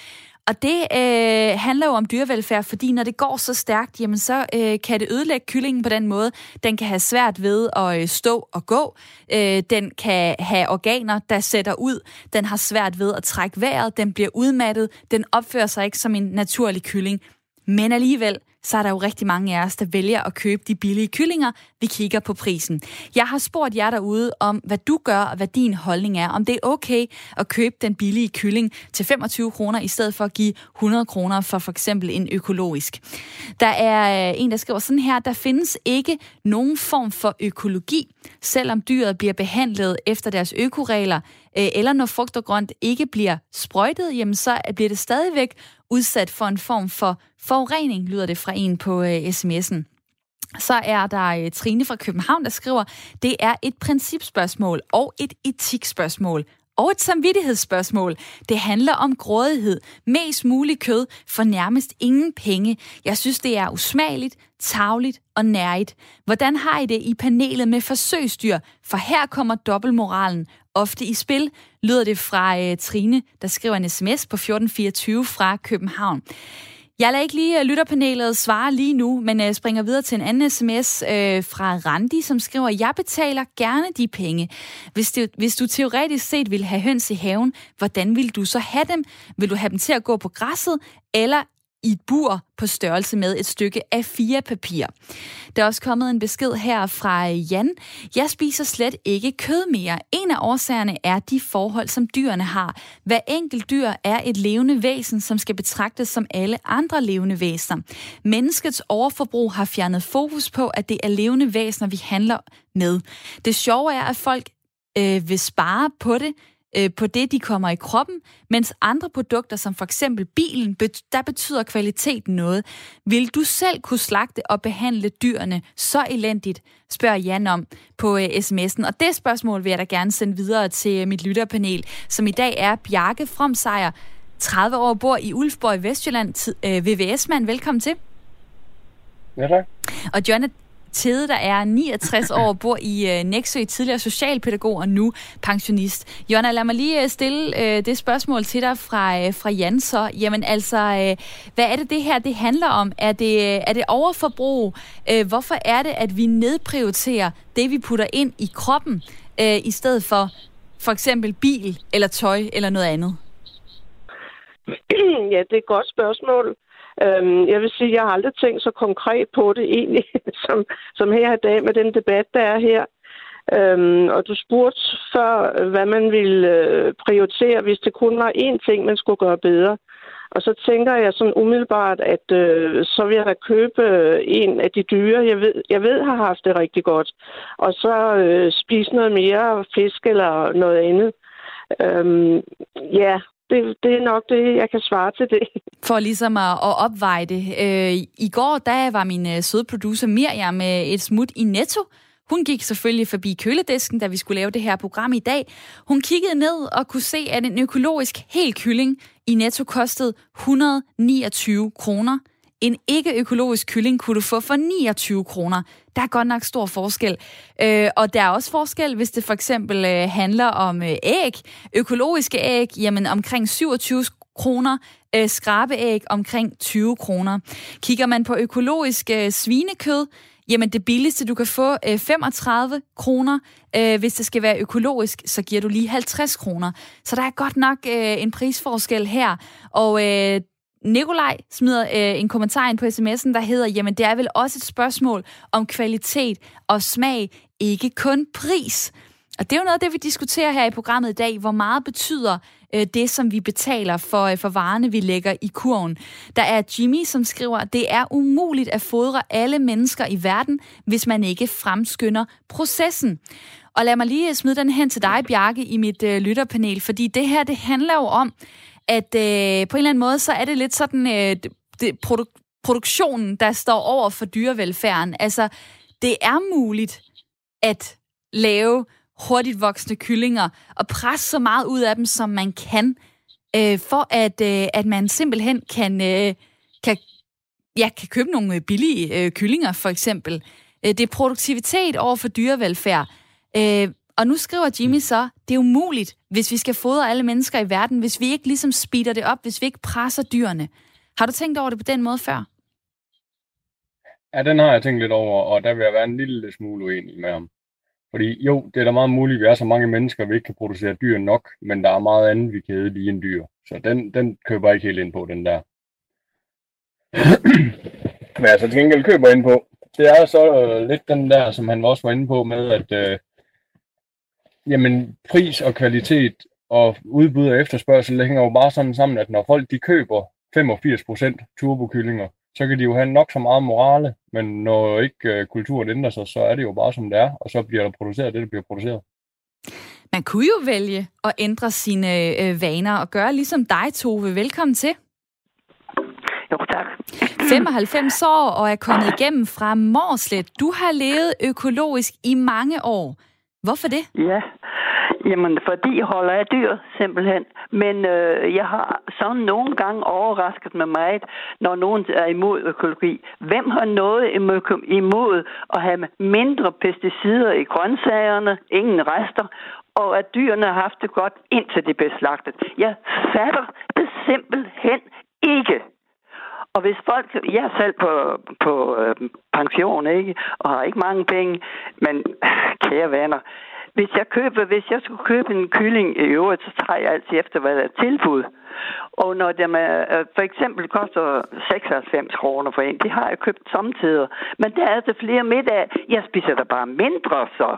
Og det øh, handler jo om dyrevelfærd, fordi når det går så stærkt, jamen så øh, kan det ødelægge kyllingen på den måde. Den kan have svært ved at øh, stå og gå. Øh, den kan have organer, der sætter ud. Den har svært ved at trække vejret. Den bliver udmattet. Den opfører sig ikke som en naturlig kylling. Men alligevel, så er der jo rigtig mange af os, der vælger at købe de billige kyllinger. Vi kigger på prisen. Jeg har spurgt jer derude om, hvad du gør, og hvad din holdning er. Om det er okay at købe den billige kylling til 25 kroner, i stedet for at give 100 kroner for for eksempel en økologisk. Der er øh, en, der skriver sådan her, der findes ikke nogen form for økologi, selvom dyret bliver behandlet efter deres økoregler, øh, eller når frugt og grønt ikke bliver sprøjtet, jamen så bliver det stadigvæk udsat for en form for forurening, lyder det fra en på øh, sms'en. Så er der øh, Trine fra København, der skriver, det er et principspørgsmål og et etikspørgsmål og et samvittighedsspørgsmål. Det handler om grådighed. Mest mulig kød for nærmest ingen penge. Jeg synes, det er usmageligt, tavligt og nærigt. Hvordan har I det i panelet med forsøgsdyr? For her kommer dobbeltmoralen ofte i spil, lyder det fra øh, Trine, der skriver en sms på 1424 fra København. Jeg lader ikke lige øh, lytterpanelet svare lige nu, men jeg springer videre til en anden sms øh, fra Randi, som skriver, jeg betaler gerne de penge. Hvis, det, hvis du teoretisk set vil have høns i haven, hvordan vil du så have dem? Vil du have dem til at gå på græsset, eller i et bur på størrelse med et stykke af fire papir. Der er også kommet en besked her fra Jan. Jeg spiser slet ikke kød mere. En af årsagerne er de forhold, som dyrene har. Hver enkelt dyr er et levende væsen, som skal betragtes som alle andre levende væsener. Menneskets overforbrug har fjernet fokus på, at det er levende væsener, vi handler med. Det sjove er, at folk øh, vil spare på det, øh, på det, de kommer i kroppen, mens andre produkter, som for eksempel bilen, der betyder kvaliteten noget. Vil du selv kunne slagte og behandle dyrene så elendigt, spørger Jan om på øh, sms'en. Og det spørgsmål vil jeg da gerne sende videre til mit lytterpanel, som i dag er Bjarke Fromsejr, 30 år, bor i Ulfborg i Vestjylland, øh, VVS-mand. Velkommen til. Ja, tak. Og John, Tede, der er 69 år, bor i øh, Næksø, tidligere socialpædagog og nu pensionist. Jonna, lad mig lige øh, stille øh, det spørgsmål til dig fra, øh, fra Jan så. Jamen altså, øh, hvad er det det her, det handler om? Er det, øh, er det overforbrug? Øh, hvorfor er det, at vi nedprioriterer det, vi putter ind i kroppen, øh, i stedet for for eksempel bil eller tøj eller noget andet? Ja, det er et godt spørgsmål. Øhm, jeg vil sige, at jeg har aldrig tænkt så konkret på det egentlig, som, som her i dag med den debat, der er her. Øhm, og du spurgte før, hvad man ville øh, prioritere, hvis det kun var én ting, man skulle gøre bedre. Og så tænker jeg sådan umiddelbart, at øh, så vil jeg da købe øh, en af de dyre, jeg ved, jeg ved har haft det rigtig godt. Og så øh, spise noget mere fisk eller noget andet. Øhm, ja, det, det er nok det, jeg kan svare til det. For ligesom at, at opveje det. Øh, I går, der var min øh, søde producer Miriam med øh, et smut i Netto. Hun gik selvfølgelig forbi køledisken, da vi skulle lave det her program i dag. Hun kiggede ned og kunne se, at en økologisk hel kylling i Netto kostede 129 kroner. En ikke-økologisk kylling kunne du få for 29 kroner. Der er godt nok stor forskel. Øh, og der er også forskel, hvis det for eksempel øh, handler om øh, æg. Økologiske æg, jamen omkring 27 kroner. Øh, skrabeæg omkring 20 kroner. Kigger man på økologisk øh, svinekød, Jamen det billigste, du kan få, øh, 35 kroner. Øh, hvis det skal være økologisk, så giver du lige 50 kroner. Så der er godt nok øh, en prisforskel her. Og øh, Nikolaj smider øh, en kommentar ind på sms'en, der hedder, jamen det er vel også et spørgsmål om kvalitet og smag, ikke kun pris. Og det er jo noget af det, vi diskuterer her i programmet i dag. Hvor meget betyder øh, det, som vi betaler for, øh, for varerne, vi lægger i kurven? Der er Jimmy, som skriver, det er umuligt at fodre alle mennesker i verden, hvis man ikke fremskynder processen. Og lad mig lige smide den hen til dig, Bjarke, i mit øh, lytterpanel, fordi det her, det handler jo om, at øh, på en eller anden måde, så er det lidt sådan øh, det, produ- produktionen, der står over for dyrevelfærden. Altså, det er muligt at lave hurtigt voksende kyllinger og presse så meget ud af dem, som man kan, øh, for at, øh, at man simpelthen kan, øh, kan, ja, kan købe nogle øh, billige øh, kyllinger, for eksempel. Øh, det er produktivitet over for dyrevelfærd. Øh, og nu skriver Jimmy så, det er umuligt, hvis vi skal fodre alle mennesker i verden, hvis vi ikke ligesom speeder det op, hvis vi ikke presser dyrene. Har du tænkt over det på den måde før? Ja, den har jeg tænkt lidt over, og der vil jeg være en lille smule uenig med ham. Fordi jo, det er da meget muligt, at vi er så mange mennesker, at vi ikke kan producere dyr nok, men der er meget andet, vi kan æde lige en dyr. Så den, den køber jeg ikke helt ind på, den der. men altså til gengæld køber ind på, det er så øh, lidt den der, som han også var inde på med, at øh, jamen, pris og kvalitet og udbud og efterspørgsel, det hænger jo bare sådan sammen, at når folk de køber 85% turbokyllinger, så kan de jo have nok så meget morale, men når ikke øh, kulturen ændrer sig, så er det jo bare som det er, og så bliver der produceret det, der bliver produceret. Man kunne jo vælge at ændre sine øh, vaner og gøre ligesom dig, Tove. Velkommen til. Jo, tak. 95 år og er kommet igennem fra Morslet. Du har levet økologisk i mange år. Hvorfor det? Ja, Jamen, fordi holder jeg dyr, simpelthen. Men øh, jeg har sådan nogle gange overrasket mig meget, når nogen er imod økologi. Hvem har noget imod at have mindre pesticider i grøntsagerne, ingen rester, og at dyrene har haft det godt, indtil de blev slagtet? Jeg fatter det simpelthen ikke. Og hvis folk, jeg er selv på, på øh, pension, ikke, og har ikke mange penge, men kære venner, hvis jeg køber, hvis jeg skulle købe en kylling i øvrigt, så tager jeg altid efter, hvad der er tilbud. Og når det med, øh, for eksempel koster 96 kroner for en, det har jeg købt samtidig. Men der er altså flere middag. Jeg spiser da bare mindre, så.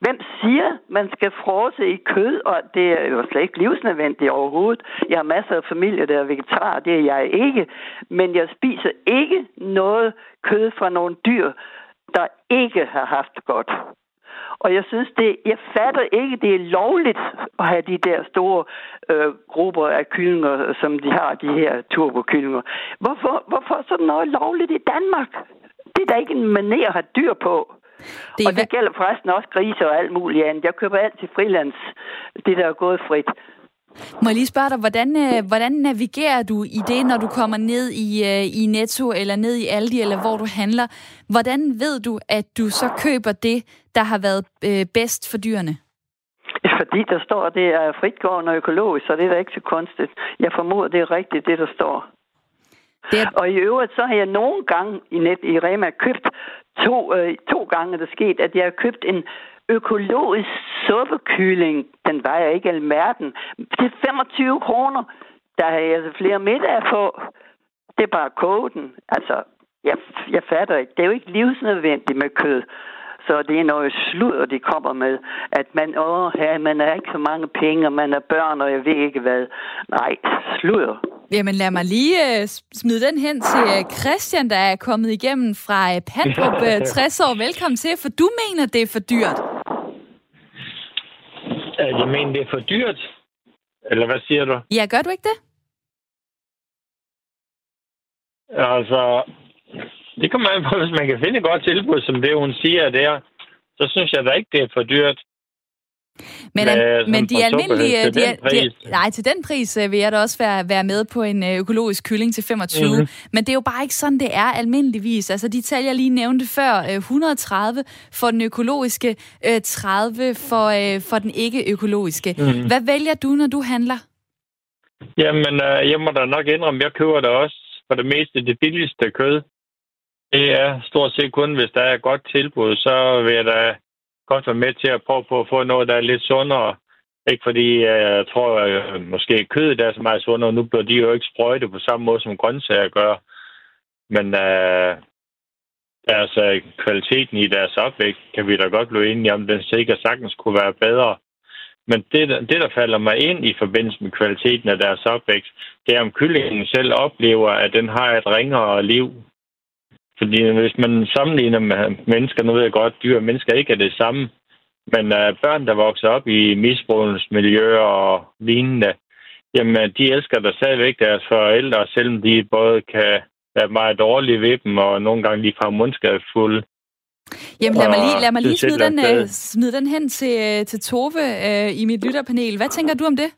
Hvem siger, man skal frose i kød, og det er jo slet ikke livsnødvendigt overhovedet. Jeg har masser af familie, der er vegetar, det er jeg ikke. Men jeg spiser ikke noget kød fra nogle dyr, der ikke har haft det godt. Og jeg synes, det, jeg fatter ikke, det er lovligt at have de der store øh, grupper af kyllinger, som de har, de her turbokyllinger. Hvorfor, hvorfor er sådan noget lovligt i Danmark? Det er da ikke en maner at have dyr på. Det og det gælder forresten også grise og alt muligt andet. Jeg køber alt til frilands, det der er gået frit. Må jeg lige spørge dig, hvordan, øh, hvordan navigerer du i det, når du kommer ned i, øh, i Netto eller ned i Aldi, eller hvor du handler? Hvordan ved du, at du så køber det, der har været øh, bedst for dyrene? Fordi der står, at det er fritgående og økologisk, så det er da ikke så kunstigt. Jeg formoder, det er rigtigt, det der står. Det er... Og i øvrigt, så har jeg nogle gange i, net, i Rema købt to, øh, to gange, der sket, at jeg har købt en økologisk suppekylling, den vejer ikke alverden. Det er 25 kroner. Der har jeg altså flere middag på. Det er bare koden. Altså, jeg, jeg fatter ikke. Det er jo ikke livsnødvendigt med kød. Så det er noget sludder, de kommer med. At man, åh, ja, man er ikke så mange penge, og man er børn, og jeg ved ikke hvad. Nej, sludder. Jamen lad mig lige uh, smide den hen til uh, Christian, der er kommet igennem fra uh, Pandrup, uh, 60 år. Velkommen til, for du mener, det er for dyrt. Jeg mener, det er for dyrt. Eller hvad siger du? Ja, gør du ikke det? Altså, det kommer an på, hvis man kan finde et godt tilbud, som det, hun siger der, så synes jeg da ikke, det er for dyrt. Men, Med, men de almindelige... Til De, den pris. de, nej, til den pris øh, vil jeg da også være, være med på en øh, økologisk kylling til 25. Mhm. Mm-hmm. Men det er jo bare ikke sådan, det er almindeligvis. Altså de tal, jeg lige nævnte før, øh, 130 for den økologiske, øh, 30 for, øh, for den ikke-økologiske. Mhm. Mm-hmm. Hvad vælger du, når du handler? Jamen, øh, jeg må da nok indrømme, jeg køber det også for det meste det billigste kød. Det er stort set kun, hvis der er et godt tilbud, så vil jeg da godt være med til at prøve på at få noget, der er lidt sundere. Ikke fordi øh, jeg tror, at måske kødet er så meget sundere. Nu bliver de jo ikke sprøjtet på samme måde, som grøntsager gør. Men øh, altså, kvaliteten i deres opvækst kan vi da godt blive enige om. Den sikkert sagtens kunne være bedre. Men det, det, der falder mig ind i forbindelse med kvaliteten af deres opvækst, det er, om kyllingen selv oplever, at den har et ringere liv. Fordi hvis man sammenligner med mennesker, nu ved jeg godt, dyr og mennesker ikke er det samme, men uh, børn, der vokser op i misbrugsmiljøer og lignende, jamen de elsker da stadigvæk deres forældre, selvom de både kan være meget dårlige ved dem, og nogle gange ligefrem mundskabsfulde. Jamen lad mig lige, lad mig lige smide, den, øh, smide den hen til, øh, til Tove øh, i mit lytterpanel. Hvad tænker du om det?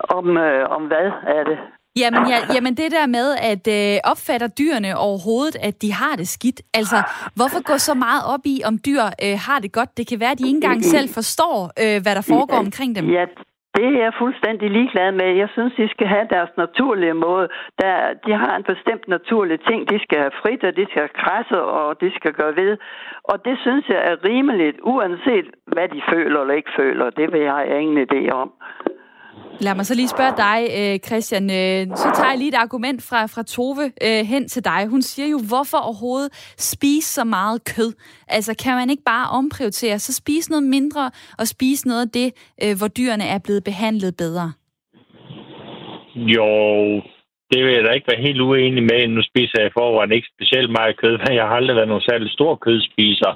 Om, øh, om hvad er det? Jamen, ja, jamen det der med, at øh, opfatter dyrene overhovedet, at de har det skidt. Altså, hvorfor gå så meget op i, om dyr øh, har det godt? Det kan være, at de ikke engang selv forstår, øh, hvad der foregår omkring dem. Ja, det er jeg fuldstændig ligeglad med. Jeg synes, de skal have deres naturlige måde. Der, de har en bestemt naturlig ting. De skal have frit, og de skal have krasse, og de skal gøre ved. Og det synes jeg er rimeligt, uanset hvad de føler eller ikke føler. Det vil jeg have ingen idé om. Lad mig så lige spørge dig, øh, Christian. Øh, så tager jeg lige et argument fra, fra Tove øh, hen til dig. Hun siger jo, hvorfor overhovedet spise så meget kød? Altså, kan man ikke bare omprioritere, så spise noget mindre og spise noget af det, hvor dyrene er blevet behandlet bedre? Jo, det vil jeg da ikke være helt uenig med. Nu spiser jeg i forvejen ikke specielt meget kød, men jeg har aldrig været nogen særlig stor kødspiser.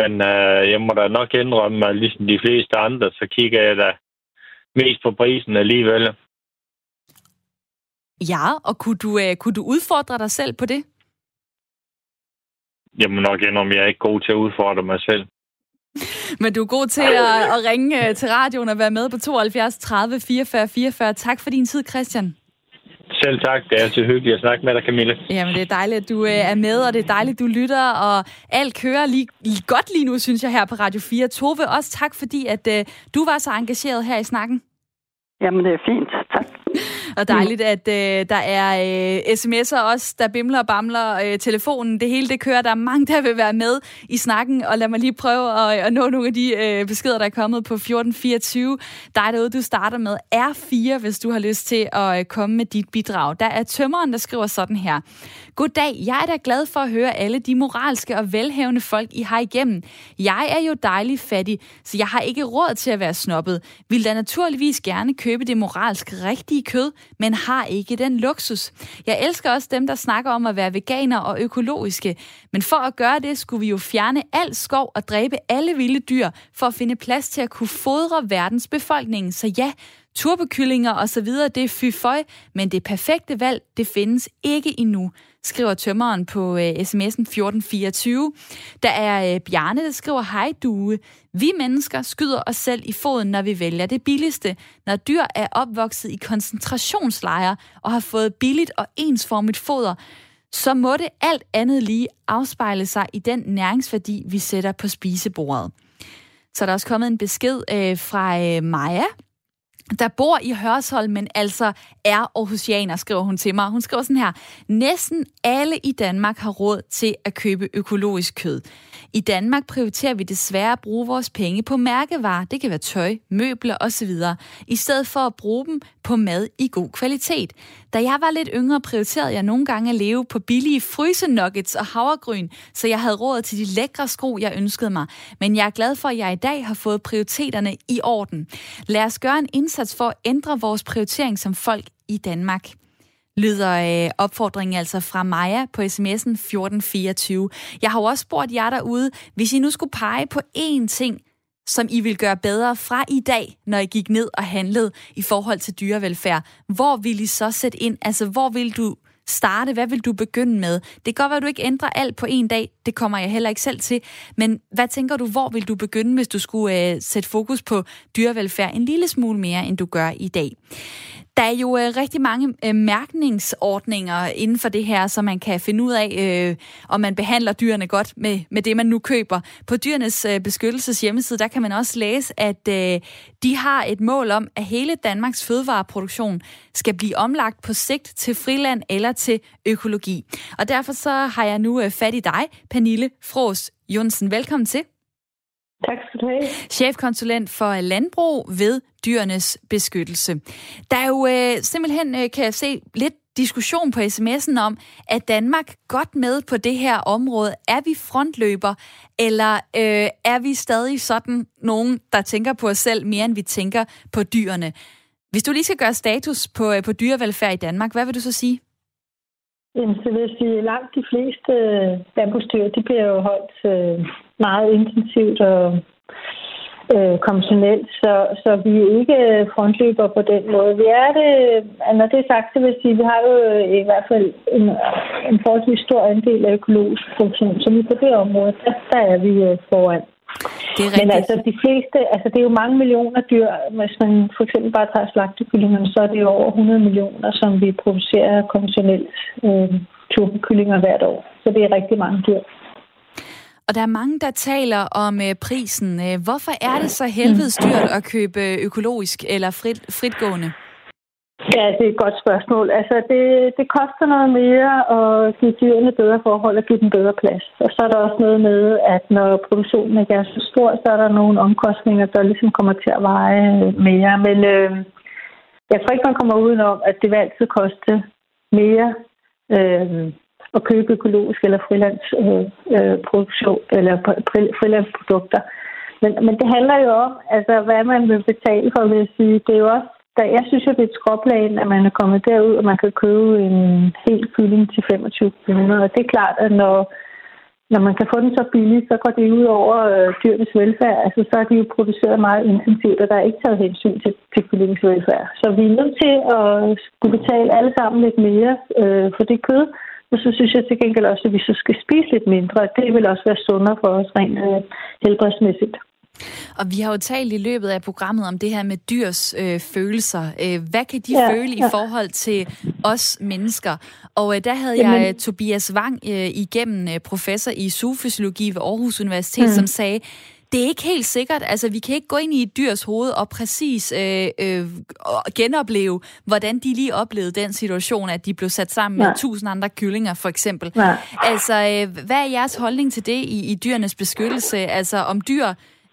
Men øh, jeg må da nok indrømme, at ligesom de fleste andre, så kigger jeg da mest på prisen alligevel. Ja, og kunne du, øh, kunne du udfordre dig selv på det? Jeg må nok indrømme, jeg er ikke god til at udfordre mig selv. Men du er god til at, at ringe øh, til radioen og være med på 72 30 44 44. Tak for din tid, Christian. Selv tak. Det er altid hyggeligt at snakke med dig, Camille. Jamen, det er dejligt, at du øh, er med, og det er dejligt, du lytter, og alt kører lige, lige godt lige nu, synes jeg, her på Radio 4. Tove, også tak, fordi at øh, du var så engageret her i snakken. Jamen, det er fint. Og dejligt, at øh, der er øh, sms'er også, der bimler og bamler. Øh, telefonen, det hele det kører. Der er mange, der vil være med i snakken. Og lad mig lige prøve at, at nå nogle af de øh, beskeder, der er kommet på 1424. Dig derude, du starter med R4, hvis du har lyst til at øh, komme med dit bidrag. Der er tømmeren, der skriver sådan her. Goddag, jeg er da glad for at høre alle de moralske og velhavende folk, I har igennem. Jeg er jo dejlig fattig, så jeg har ikke råd til at være snobbet. Vil da naturligvis gerne købe det moralsk rigtige kød, men har ikke den luksus. Jeg elsker også dem, der snakker om at være veganer og økologiske. Men for at gøre det, skulle vi jo fjerne al skov og dræbe alle vilde dyr, for at finde plads til at kunne fodre verdens befolkning. Så ja, turbokyllinger og så videre, det er fy føj, men det perfekte valg, det findes ikke endnu, skriver tømmeren på øh, sms'en 1424. Der er øh, Bjarne, der skriver, hej due. Vi mennesker skyder os selv i foden, når vi vælger det billigste. Når dyr er opvokset i koncentrationslejre og har fået billigt og ensformigt foder, så må det alt andet lige afspejle sig i den næringsværdi, vi sætter på spisebordet. Så er der også kommet en besked øh, fra øh, Maja, der bor i Hørsholm, men altså er Aarhusianer, skriver hun til mig. Hun skriver sådan her. Næsten alle i Danmark har råd til at købe økologisk kød. I Danmark prioriterer vi desværre at bruge vores penge på mærkevarer, det kan være tøj, møbler osv., i stedet for at bruge dem på mad i god kvalitet. Da jeg var lidt yngre, prioriterede jeg nogle gange at leve på billige frysenuggets og havregryn, så jeg havde råd til de lækre sko, jeg ønskede mig. Men jeg er glad for, at jeg i dag har fået prioriteterne i orden. Lad os gøre en indsats for at ændre vores prioritering som folk i Danmark lyder øh, opfordringen altså fra Maja på sms'en 1424. Jeg har jo også spurgt jer derude, hvis I nu skulle pege på én ting, som I vil gøre bedre fra i dag, når I gik ned og handlede i forhold til dyrevelfærd. Hvor vil I så sætte ind? Altså, hvor vil du starte? Hvad vil du begynde med? Det kan godt være, at du ikke ændrer alt på en dag. Det kommer jeg heller ikke selv til. Men hvad tænker du, hvor vil du begynde, hvis du skulle øh, sætte fokus på dyrevelfærd en lille smule mere, end du gør i dag? Der er jo øh, rigtig mange øh, mærkningsordninger inden for det her, så man kan finde ud af, øh, om man behandler dyrene godt med, med det, man nu køber. På Dyrenes øh, Beskyttelses hjemmeside, der kan man også læse, at øh, de har et mål om, at hele Danmarks fødevareproduktion skal blive omlagt på sigt til friland eller til økologi. Og derfor så har jeg nu øh, fat i dig, Pernille Fros Jonsen. Velkommen til. Tak skal du have. Chefkonsulent for landbrug ved Dyrenes Beskyttelse. Der er jo øh, simpelthen, øh, kan jeg se, lidt diskussion på sms'en om, at Danmark godt med på det her område? Er vi frontløber, eller øh, er vi stadig sådan nogen, der tænker på os selv mere, end vi tænker på dyrene? Hvis du lige skal gøre status på, øh, på dyrevelfærd i Danmark, hvad vil du så sige? Jamen, så vil jeg sige, langt de fleste landbrugsdyr, de bliver jo holdt øh, meget intensivt og øh, konventionelt, så, så vi er ikke frontløber på den måde. Vi er det, når det er sagt, så vil jeg sige, at vi har jo i hvert fald en, en forholdsvis stor andel af økologisk produktion, så vi på det område, der, der er vi øh, foran. Det er Men altså de fleste, altså det er jo mange millioner dyr. Hvis man for eksempel bare tager slagtekyllingerne, så er det jo over 100 millioner, som vi producerer konventionelt øh, turbokyllinger hvert år. Så det er rigtig mange dyr. Og der er mange, der taler om øh, prisen. Øh, hvorfor er det så helvedes dyrt at købe øh, økologisk eller frit, fritgående? Ja, det er et godt spørgsmål. Altså, det, det koster noget mere at give dyrene bedre forhold og give dem bedre plads. Og så er der også noget med, at når produktionen ikke er så stor, så er der nogle omkostninger, der ligesom kommer til at veje øh, mere. Men øh, jeg tror ikke, man kommer udenom, at det vil altid koste mere øh, at købe økologisk eller frilandsproduktion øh, øh eller frilandsprodukter. Men, men det handler jo om, altså, hvad man vil betale for, vil jeg sige. Det er jo også der, jeg synes jo, det er et skråplan, at man er kommet derud, og man kan købe en hel kylling til 25 kroner. Og det er klart, at når, når man kan få den så billigt, så går det ud over øh, dyrenes velfærd. Altså, så er de jo produceret meget intensivt, og der er ikke taget hensyn til, til kyllingens velfærd. Så vi er nødt til at skulle betale alle sammen lidt mere øh, for det kød, og så synes jeg til gengæld også, at vi så skal spise lidt mindre. Det vil også være sundere for os rent øh, helbredsmæssigt. Og vi har jo talt i løbet af programmet om det her med dyrs øh, følelser. Øh, hvad kan de ja, føle ja. i forhold til os mennesker? Og øh, der havde Jamen. jeg Tobias Wang øh, igennem, øh, professor i zoofysiologi ved Aarhus Universitet, mm. som sagde, det er ikke helt sikkert. Altså, vi kan ikke gå ind i et dyrs hoved og præcis øh, øh, genopleve, hvordan de lige oplevede den situation, at de blev sat sammen Nej. med tusind andre kyllinger, for eksempel. Nej. Altså, øh, hvad er jeres holdning til det i, i dyrenes beskyttelse? Altså, om dyr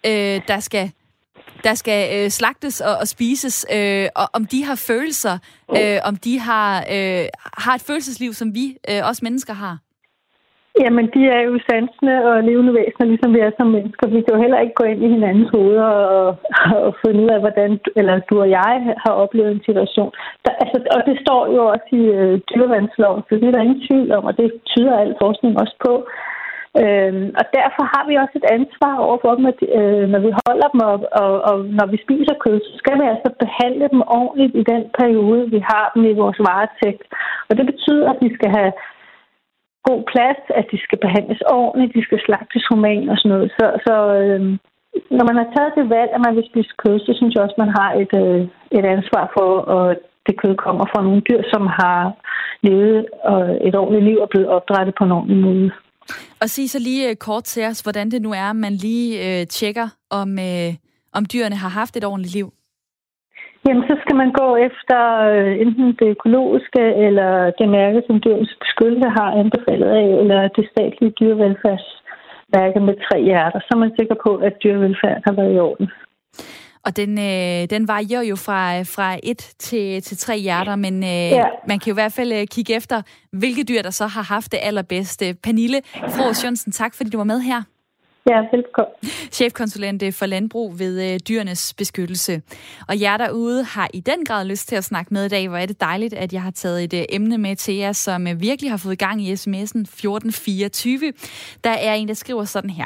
øh, der skal der skal øh, slagtes og, og spises, øh, og om de har følelser, øh, om de har, øh, har et følelsesliv, som vi øh, også mennesker har? Jamen, de er jo sansende og levende væsener, ligesom vi er som mennesker. Vi kan jo heller ikke gå ind i hinandens hoveder og, og finde ud af, hvordan eller du og jeg har oplevet en situation. Der, altså, og det står jo også i øh, dyrevandsloven, så det er der ingen tvivl om, og det tyder al forskning også på. Øhm, og derfor har vi også et ansvar overfor dem, at øh, når vi holder dem op, og, og når vi spiser kød, så skal vi altså behandle dem ordentligt i den periode, vi har dem i vores varetægt. Og det betyder, at vi skal have god plads, at de skal behandles ordentligt, de skal slagtes human og sådan noget. Så, så øh, når man har taget det valg, at man vil spise kød, så synes jeg også, at man har et, øh, et ansvar for, at det kød kommer fra nogle dyr, som har levet øh, et ordentligt liv og blevet opdrettet på en ordentlig måde. Og sig så lige øh, kort til os, hvordan det nu er, man lige øh, tjekker, om, øh, om dyrene har haft et ordentligt liv. Jamen, så skal man gå efter øh, enten det økologiske, eller det mærke, som dyrens beskyttelse har anbefalet af, eller det statlige dyrevelfærdsmærke med tre hjerter. Så er man sikker på, at dyrevelfærd har været i orden. Og den, øh, den varierer jo fra, fra et til, til tre hjerter, men øh, Ja. man kan jo i hvert fald øh, kigge efter, hvilke dyr, der så har haft det allerbedste. Pernille Fros Jørgensen, tak fordi du var med her. Ja, velkommen. Chefkonsulent øh, for landbrug ved øh, Dyrenes Beskyttelse. Og jer derude har i den grad lyst til at snakke med i dag. Hvor er det dejligt, at jeg har taget et øh, emne med til jer, som virkelig har fået gang i sms'en 1424. Der er en, der skriver sådan her.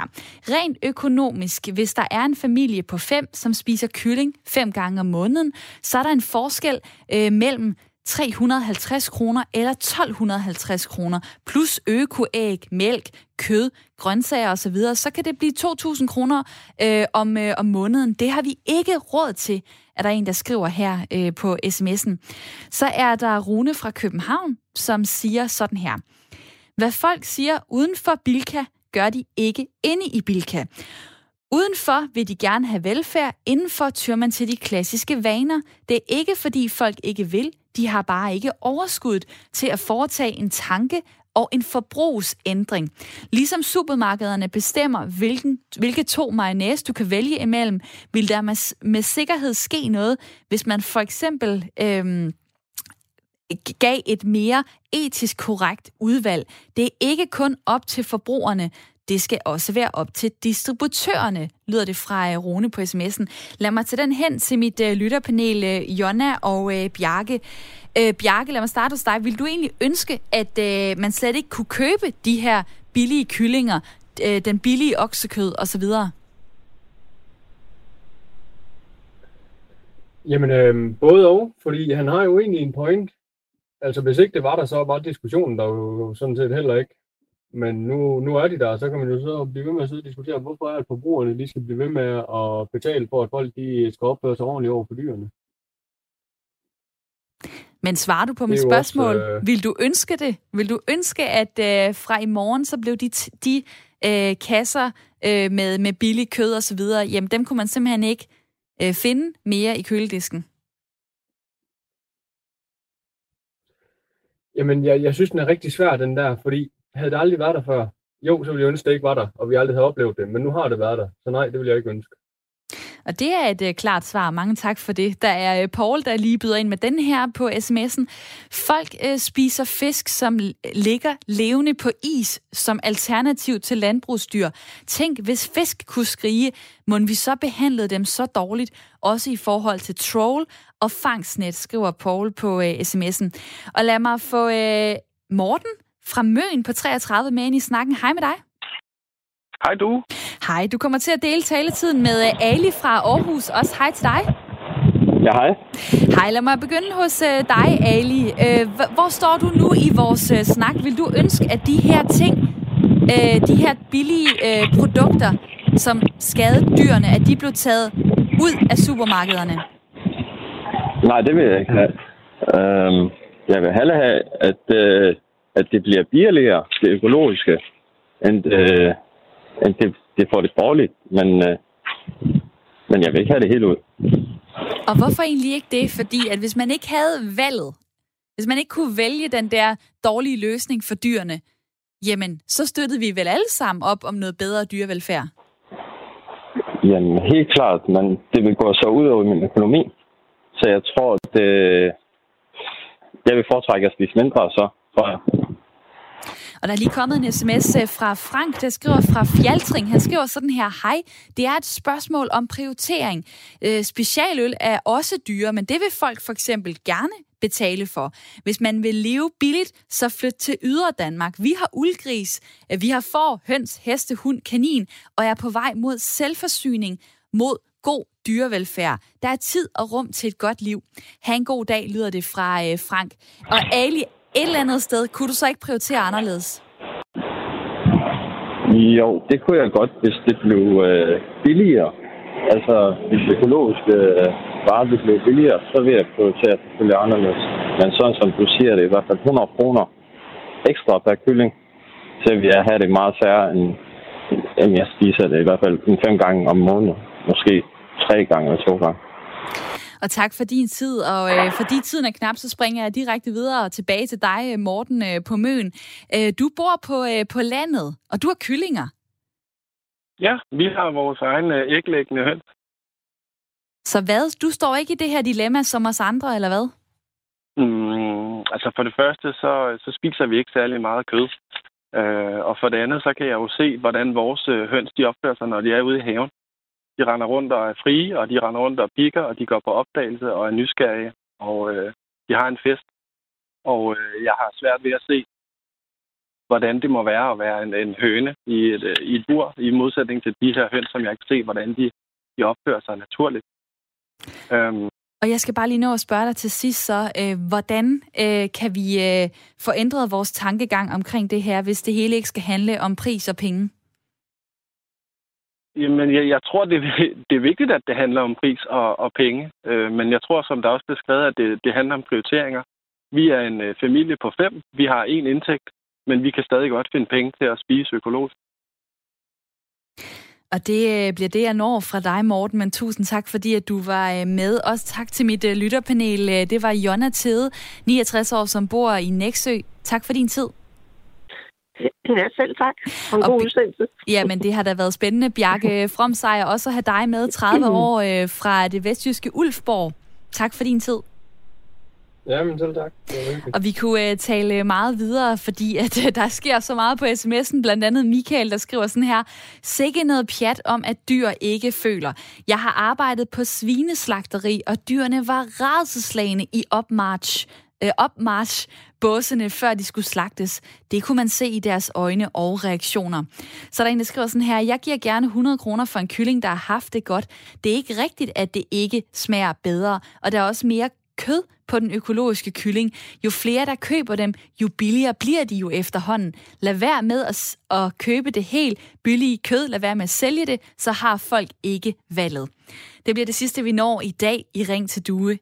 Rent økonomisk, hvis der er en familie på fem, som spiser kylling fem gange om måneden, så er der en forskel øh, mellem 350 kroner eller 1250 kroner, plus økoæg, mælk, kød, grøntsager osv., så kan det blive 2.000 kroner øh, om, øh, om måneden. Det har vi ikke råd til, er der en, der skriver her øh, på sms'en. Så er der Rune fra København, som siger sådan her. Hvad folk siger uden for Bilka, gør de ikke inde i Bilka. Udenfor vil de gerne have velfærd, indenfor tyr man til de klassiske vaner. Det er ikke fordi folk ikke vil, de har bare ikke overskuddet til at foretage en tanke og en forbrugsændring. Ligesom supermarkederne bestemmer, hvilken, hvilke to mayonnaise du kan vælge imellem, vil der med, med sikkerhed ske noget, hvis man for eksempel øhm, gav et mere etisk korrekt udvalg. Det er ikke kun op til forbrugerne, det skal også være op til distributørerne, lyder det fra øh, Rune på sms'en. Lad mig tage den hen til mit øh, lytterpanel, øh, Jonna og øh, Bjarke. Øh, Bjarke, lad mig starte hos dig. Vil du egentlig ønske, at øh, man slet ikke kunne købe de her billige kyllinger, øh, den billige oksekød osv.? Jamen, øh, både og, fordi han har jo egentlig en point. Altså, hvis ikke det var der, så var diskussionen der jo sådan set heller ikke. Men nu, nu er de der, og så kan man jo så blive ved med at sidde og diskutere, hvorfor er at forbrugerne de skal blive ved med at betale for, at folk de skal opføre sig ordentligt over for dyrene. Men svarer du på mit spørgsmål? også, øh, Vil du ønske det? Vil du ønske, at øh, fra i morgen, så blev de, de øh, kasser øh, med, med billig kød og så videre, jamen dem kunne man simpelthen ikke øh, finde mere i køledisken? Jamen, jeg, jeg synes, den er rigtig svær, den der, fordi havde det aldrig været der før, jo, så ville jeg ønske, det ikke var der, og vi aldrig havde oplevet det, men nu har det været der, så nej, det vil jeg ikke ønske. Og det er et øh, klart svar. Mange tak for det. Der er øh, Paul, der lige byder ind med den her på sms'en. Folk øh, spiser fisk, som ligger levende på is som alternativ til landbrugsdyr. Tænk, hvis fisk kunne skrige, må vi så behandlede dem så dårligt, også i forhold til troll og fangstnet, skriver Paul på øh, sms'en. Og lad mig få øh, Morten fra Møn på 33 med ind i snakken. Hej med dig. Hej du. Hej, du kommer til at dele taletiden med øh, Ali fra Aarhus. Også hej til dig. Ja, hej. Hej, lad mig begynde hos øh, dig, Ali. Øh, hvor står du nu i vores snak? Vil du ønske, at de her ting, de her billige produkter, som skadede dyrene, at de blev taget ud af supermarkederne? Nej, det vil jeg ikke have. Øhm, jeg vil hellere have, at, øh, at det bliver billigere, det økologiske, end, øh, end det, det får det dårligt. Men, øh, men jeg vil ikke have det helt ud. Og hvorfor egentlig ikke det? Fordi at hvis man ikke havde valget, hvis man ikke kunne vælge den der dårlige løsning for dyrene, jamen, så støttede vi vel alle sammen op om noget bedre dyrevelfærd. Jamen, helt klart, men det vil gå så ud over min økonomi. Så jeg tror, at øh, jeg vil foretrække at spise mindre så, tror jeg. Og der er lige kommet en sms øh, fra Frank, der skriver fra Fjaltring. Han skriver sådan her, hej, det er et spørgsmål om prioritering. Øh, specialøl er også dyre, men det vil folk for eksempel gerne betale for. Hvis man vil leve billigt, så flyt til ydre Danmark. Vi har uldgris, øh, vi har får, høns, heste, hund, kanin, og er på vej mod selvforsyning, mod god dyrevelfærd. Der er tid og rum til et godt liv. Ha' en god dag, lyder det fra øh, Frank. Og Ali, et eller andet sted, kunne du så ikke prioritere anderledes? Jo, det kunne jeg godt, hvis det blev øh, billigere. Altså, hvis økologiske øh, varer det blev billigere, så vil jeg prioritere selvfølgelig anderledes. Men sådan som du siger, det er i hvert fald 100 kroner ekstra per kylling, så vil jeg have det meget færre, end, end jeg spiser det i hvert fald en fem gange om måneden. Måske tre gange eller to gange. Og tak for din tid, og øh, fordi tiden er knap, så springer jeg direkte videre og tilbage til dig, øh, Morten øh, på Møn. Øh, du bor på, øh, på landet, og du har kyllinger. Ja, vi har vores egen øh, æglæggende høns. Så hvad? Du står ikke i det her dilemma som os andre, eller hvad? Mm, altså for det første, så, så spiser vi ikke særlig meget kød. Øh, og for det andet, så kan jeg jo se, hvordan vores øh, høns de opfører sig, når de er ude i haven. De render rundt og er frie, og de render rundt og pikker, og de går på opdagelse og er nysgerrige. Og øh, de har en fest. Og øh, jeg har svært ved at se, hvordan det må være at være en, en høne i et, øh, i et bur, i modsætning til de her høns, som jeg kan se, hvordan de, de opfører sig naturligt. Øhm, og jeg skal bare lige nå at spørge dig til sidst så, øh, hvordan øh, kan vi øh, få ændret vores tankegang omkring det her, hvis det hele ikke skal handle om pris og penge? Jamen, jeg, jeg tror, det, det er vigtigt, at det handler om pris og, og penge. Øh, men jeg tror, som der også blev skrevet, at det, det handler om prioriteringer. Vi er en øh, familie på fem. Vi har én indtægt, men vi kan stadig godt finde penge til at spise økologisk. Og det øh, bliver det, jeg når fra dig, Morten, men tusind tak, fordi at du var øh, med. Også tak til mit øh, lytterpanel. Det var Jonna Tede, 69 år, som bor i Næksø. Tak for din tid. Ja, selv tak. Og en god udsendelse. Ja, men det har da været spændende, Bjarke Fromsejr, også at have dig med 30 år fra det vestjyske Ulfborg. Tak for din tid. Jamen, selv tak. Og vi kunne uh, tale meget videre, fordi at uh, der sker så meget på sms'en. Blandt andet Michael, der skriver sådan her. Sikke noget pjat om, at dyr ikke føler. Jeg har arbejdet på svineslagteri, og dyrene var rædselslagende i opmarch. Uh, opmarch båsene, før de skulle slagtes. Det kunne man se i deres øjne og reaktioner. Så der er en, der skriver sådan her, jeg giver gerne 100 kroner for en kylling, der har haft det godt. Det er ikke rigtigt, at det ikke smager bedre, og der er også mere kød på den økologiske kylling. Jo flere, der køber dem, jo billigere bliver de jo efterhånden. Lad være med at, at købe det helt billige kød. Lad være med at sælge det, så har folk ikke valget. Det bliver det sidste, vi når i dag i Ring til Due.